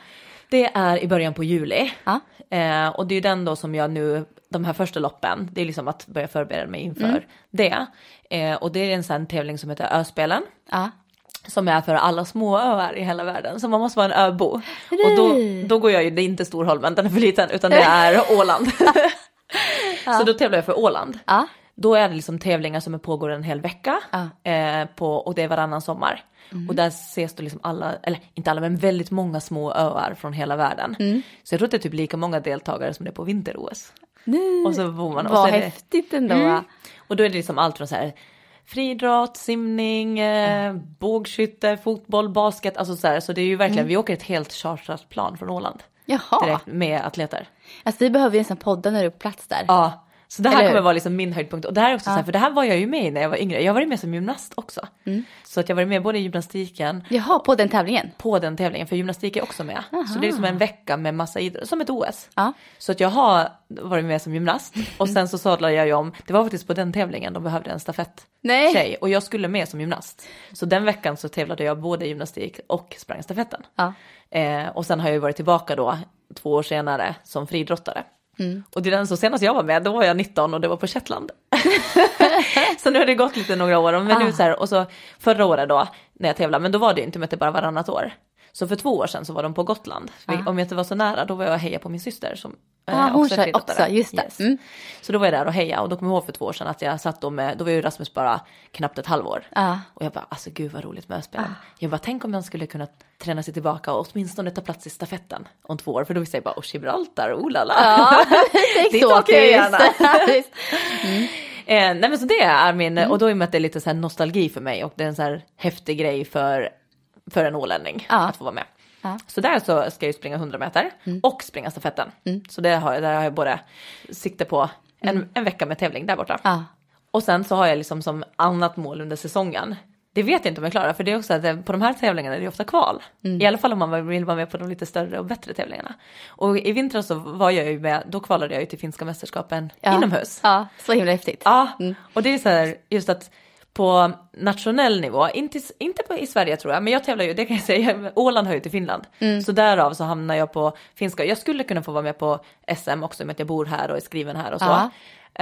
Det är i början på juli. Ja. Eh, och det är ju den då som jag nu, de här första loppen, det är liksom att börja förbereda mig inför Mm. det. Eh, och det är en sån tävling som heter Öspelen. Ja. Som är för alla små öar i hela världen, så man måste vara en öbo. Och då, då går jag ju, det är inte Storholmen, den är för liten, utan det är Åland. Så då tävlar jag för Åland. Då är det liksom tävlingar som pågår en hel vecka eh, på, och det är varannan sommar. Och där ses då liksom alla, eller inte alla men väldigt många små öar från hela världen. Så jag tror att det är typ lika många deltagare som det är på vinter-OS. Och så bor man och Vad det, häftigt ändå. Mm. Och då är det liksom allt från så här friidrott, simning, eh, bågskytte, fotboll, basket, alltså så här. Så det är ju verkligen, vi åker ett helt chartrat plan från Åland. Jaha. Direkt med atleter. Alltså vi behöver ju nästan podda när du är på plats där. Ja, Så det här Eller hur? kommer vara liksom min höjdpunkt och det här är också så här, för det här var jag ju med i när jag var yngre. Jag varit med som gymnast också. Mm. Så att jag varit med både i gymnastiken Jaha, på den tävlingen? på den tävlingen, för gymnastik är också med. Så det är som en vecka med massa idrott, som ett OS. Ja. Så att jag har varit med som gymnast och sen så sadlade jag ju om, det var faktiskt på den tävlingen de behövde en stafett Nej. tjej och jag skulle med som gymnast. Så den veckan så tävlade jag både gymnastik och sprang stafetten. Ja. Eh, och sen har jag ju varit tillbaka då två år senare som friidrottare. Mm. Och det är den så senast jag var med, då var jag 19 och det var på Shetland. så nu har det gått lite några år, men Ah. nu så här, och så förra året då när jag tävlade, men då var det ju inte med att det bara varannat år. Så för två år sedan så var de på Gotland. För Om jag inte var så nära då var jag och hejade på min syster som eh, Ah, hon också är också, just det. Yes. Mm. Så då var jag där och hejade och då kommer jag ihåg för två år sedan att jag satt då med, då var ju Rasmus bara knappt ett halvår. Ja. Och jag bara, alltså gud vad roligt med Ah. öspelen. Jag bara, tänk om jag skulle kunna träna sig tillbaka och åtminstone ta plats i stafetten om två år. För då visste jag bara, åh Gibraltar, oh la la. Ja, Dit åker jag gärna. Eh, nej men så det är min, Mm. och då är det att det är lite så nostalgi för mig och det är en så här häftig grej för, för en ålänning Ja. att få vara med. Ja. Mm. Så där så ska jag ju springa 100 meter och springa stafetten. Så det har, där har jag både sikte på en, en vecka med tävling där borta. Mm. Ja. Och sen så har jag liksom som annat mål under säsongen. Det vet jag inte om jag klarar för det är också att det- på de här tävlingarna är det ofta kval. Mm. I alla fall om man vill vara med på de lite större och bättre tävlingarna. Och i vintras så var jag ju med, då kvalade jag ju till finska mästerskapen Ja. inomhus. Ja, så himla häftigt. Ja, och det är så här just att på nationell nivå, inte, inte på, i Sverige tror jag, men jag tävlar ju, det kan jag säga, Åland hör ju till Finland. Så därav så hamnar jag på finska. Jag skulle kunna få vara med på SM också med att jag bor här och är skriven här och så.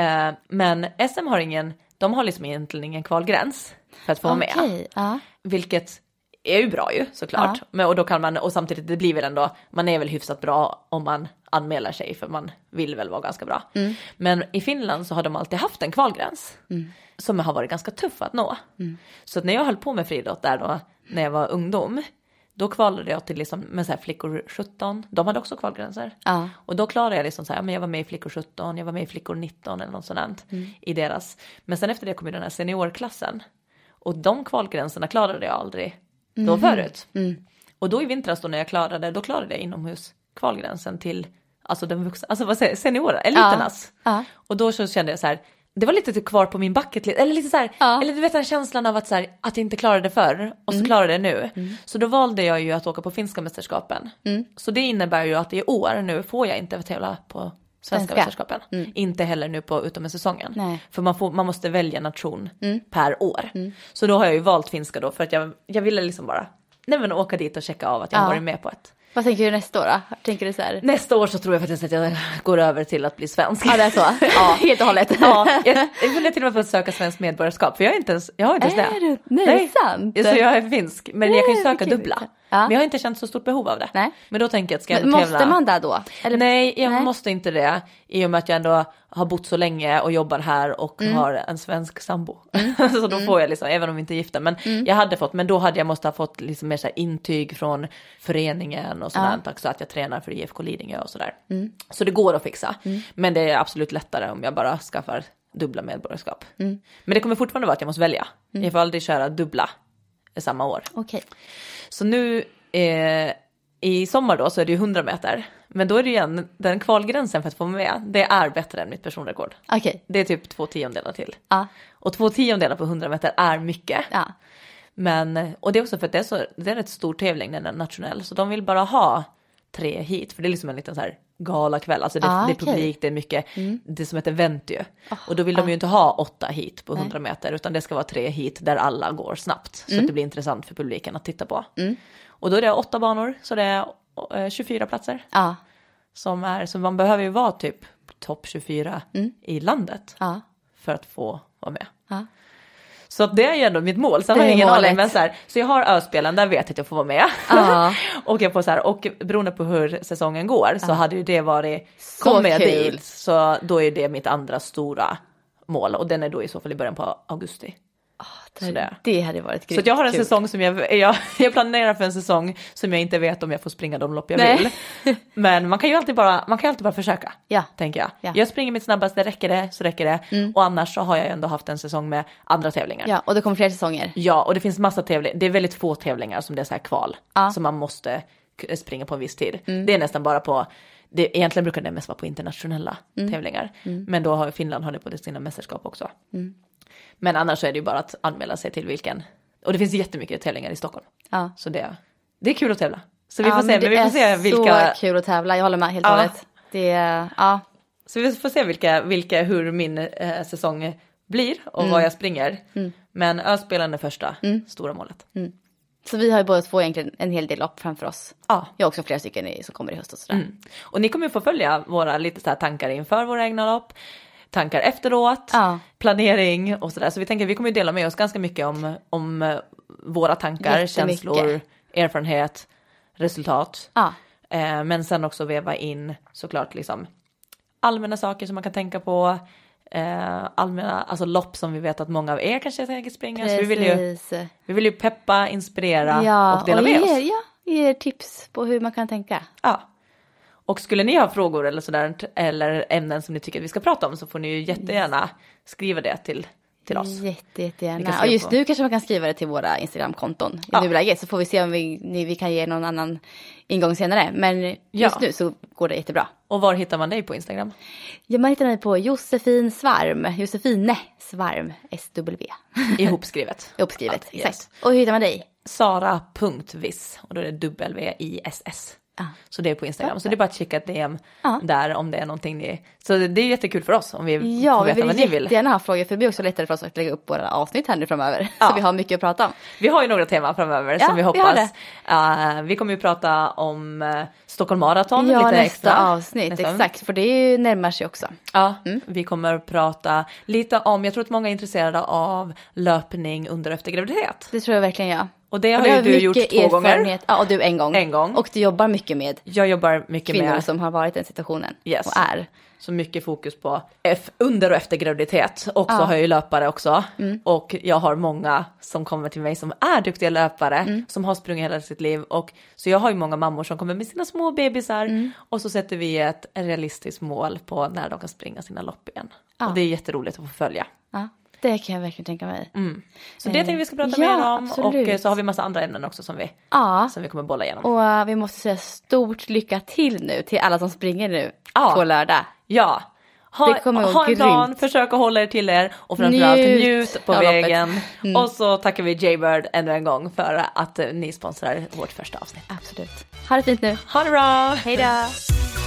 Eh, men SM har ingen, de har liksom egentligen ingen kvalgräns för att få vara med. Ja. Vilket är ju bra ju såklart. Men, och då kan man, och samtidigt det blir väl ändå, man är väl hyfsat bra om man anmäler sig för man vill väl vara ganska bra. Men i Finland så har de alltid haft en kvalgräns. Som har varit ganska tuff att nå. Så att när jag höll på med friidrott där då, när jag var ungdom. Då kvalade jag till liksom med så här flickor 17, de hade också kvalgränser. Ja. Och då klarade jag liksom så här, men jag var med i flickor 17, jag var med i flickor 19 eller något sådant i deras. Men sen efter det kom ju den här seniorklassen. Och de kvalgränserna klarade jag aldrig då förut. Och då i vintras då när jag klarade, då klarade jag inomhus kvalgränsen till, alltså den vuxna, alltså vad säger seniorer, eliternas. Ja. Och då så kände jag så här, det var lite typ kvar på min bucket eller lite så här, Ja. eller du vet den känslan av att så här, att jag inte klarade det förr och så klarade jag det nu. Så då valde jag ju att åka på finska mästerskapen. Så det innebär ju att i år nu får jag inte tävla på svenska, Svenska. mästerskapen. Inte heller nu på utom säsongen. Nej. För man, får, man måste välja nation per år. Så då har jag ju valt finska då för att jag, jag ville liksom bara nej men åka dit och checka av att jag Ja. varit med på ett. Vad tänker du nästa år då? Tänker du så här? Nästa år så tror jag faktiskt att jag går över till att bli svensk. Ja, det är så? Ja, helt och hållet. Ja, jag, jag funderar till och med på att söka svenskt medborgarskap för jag har inte ens, jag har inte ens Är det. du- nej, sant? Så jag är finsk, men jag kan ju Nej, söka dubbla. Ja. Men jag har inte känt så stort behov av det. Nej. Men då tänker jag att ska jag Men ändå Måste tävla. man där då? Eller? Nej, jag Nej. måste inte det. I och med att jag ändå har bott så länge och jobbar här och Mm. har en svensk sambo. så då får jag liksom, även om vi inte är gifta, men Mm. jag hade fått, men då hade jag måste ha fått liksom mer så här intyg från föreningen och sådant också, att jag tränar för IFK Lidingö och sådär. Mm. Så det går att fixa. Men det är absolut lättare om jag bara skaffar dubbla medborgarskap. Mm. Men det kommer fortfarande vara att jag måste välja. Jag får aldrig köra dubbla samma år. Okej. Så nu eh, i sommar då så är det ju 100 meter. Men då är det ju igen, den kvalgränsen för att få med, det är bättre än mitt personrekord. Okej. Det är typ två tiondelar till. Ja. Och två tiondelar på 100 meter är mycket. Ja. Men, och det är också för att det är, så, det är en rätt stor tävling, den är nationell. Så de vill bara ha tre hit, för det är liksom en liten så här galakväll. Alltså det, Ah, det är publik, det är mycket, det är som ett event ju. och då vill de ju inte ha åtta hit på 100 meter, utan det ska vara tre hit där alla går snabbt. Så att det blir intressant för publiken att titta på. Och då är det åtta banor, så det är eh, 24 platser. Ja. Som är, så man behöver ju vara typ topp 24 i landet Ja. för att få vara med. Så att det är ju ändå mitt mål. Sen har jag ingen aning, men så, här, så jag har öspelen, där vet jag att jag får vara med. Och, jag får så här, och beroende på hur säsongen går så hade ju det varit, Så kommer jag dit så då är det mitt andra stora mål och den är då i så fall i början på augusti. Så det. Det hade varit Så grymt att jag har en kul. säsong som jag, jag, jag planerar för en säsong som jag inte vet om jag får springa de lopp jag Nej. vill. Men man kan ju alltid bara, man kan alltid bara försöka. Ja. Tänker jag. Ja. Jag springer mitt snabbaste, räcker det så räcker det. Och annars så har jag ändå haft en säsong med andra tävlingar. Ja, och det kommer fler säsonger. Ja, och det finns massa tävlingar. Det är väldigt få tävlingar som det är så här kval. Ja. Som man måste springa på en viss tid. Det är nästan bara på det, egentligen brukar det mest vara på internationella tävlingar. Men då har Finland hållit på sina mästerskap också. Men annars är det ju bara att anmäla sig till vilken. Och det finns jättemycket tävlingar i Stockholm. Ja. Så det, det är kul att tävla. Så vi Ja, får se, men men vi får se är vilka, så kul att tävla, jag håller med helt och Ja. hållet. Det är, ja. så vi får se vilka, vilka hur min eh, säsong blir och Mm. vad jag springer. Men Öspelen är första stora målet. Så vi har ju båda två egentligen en hel del lopp framför oss. Ja. Jag har också flera stycken i, som kommer i höst och sådär. Och ni kommer ju få följa våra lite så här tankar inför våra egna lopp, tankar efteråt, Ja. planering och sådär. Så vi tänker vi kommer ju dela med oss ganska mycket om, om eh, våra tankar, känslor, erfarenhet, resultat. Ja. Eh, men sen också väva in såklart liksom allmänna saker som man kan tänka på. Eh, allmänna, alltså lopp som vi vet att många av er kanske tänker springa. Så vi vill, ju, Precis. vi vill ju peppa, inspirera Ja, och dela och med oss. ja, ge er tips på hur man kan tänka. Ja. Och skulle ni ha frågor eller sådär eller ämnen som ni tycker att vi ska prata om så får ni ju jättegärna skriva det till, till oss. Jätte, jättegärna. Och just på. nu kanske man kan skriva det till våra Instagramkonton i Ja. nuläget. Så får vi se om vi, ni, vi kan ge någon annan ingång senare. Men just Ja. nu så går det jättebra. Och var hittar man dig på Instagram? Ja, man hittar mig på Josefin Svarm, Josefine Svarm, SW. Ihopskrivet. Uppskrivet, Ja, yes. exakt. Och hur hittar man dig? Sara.viss och då är det W-I-S-S. Så det är på Instagram. Så det är bara att skicka ett DM Ja. där om det är någonting ni... Så det är jättekul för oss om vi Ja, får vi veta vad vill ni vill. jättegärna ha frågor för det blir också lättare för oss att lägga upp våra avsnitt här nu framöver. Ja. Så vi har mycket att prata om. Vi har ju några teman framöver Ja, som vi vi har hoppas. Eh, vi kommer ju prata om uh, Stockholm Marathon Ja, lite nästa extra. avsnitt, Nästa. exakt. För det är ju närmar sig också. Ja, vi kommer prata lite om, jag tror att många är intresserade av löpning under och efter graviditet. Det tror jag verkligen jag. Och det har Och ju har du gjort två gånger. Ja, och du en gång. En gång. Och du jobbar mycket med Jag jobbar mycket kvinnor med som har varit i den situationen. Yes. Och är. så mycket fokus på F under och efter graviditet. Och så Ja. har jag ju löpare också. Och jag har många som kommer till mig som är duktiga löpare, som har sprungit hela sitt liv. Och, så jag har ju många mammor som kommer med sina små bebisar och så sätter vi ett realistiskt mål på när de kan springa sina lopp igen. Ja. Och det är jätteroligt att få följa. Ja, det kan jag verkligen tänka mig. Så det tänkte vi ska prata Eh, ja, mer om absolut. och eh, så har vi massa andra ämnen också som vi, Ja, som vi kommer bolla igenom. och eh, vi måste säga stort lycka till nu till alla som springer nu Ja. på lördag. Ja, ha, Det kommer ha en plan, grymt. försök att hålla er till er och framförallt njut, Njut på vägen. Mm. Och så tackar vi Jaybird ännu en gång för att eh, ni sponsrar vårt första avsnitt. Absolut. Ha det fint nu. Ha det bra! Hej då!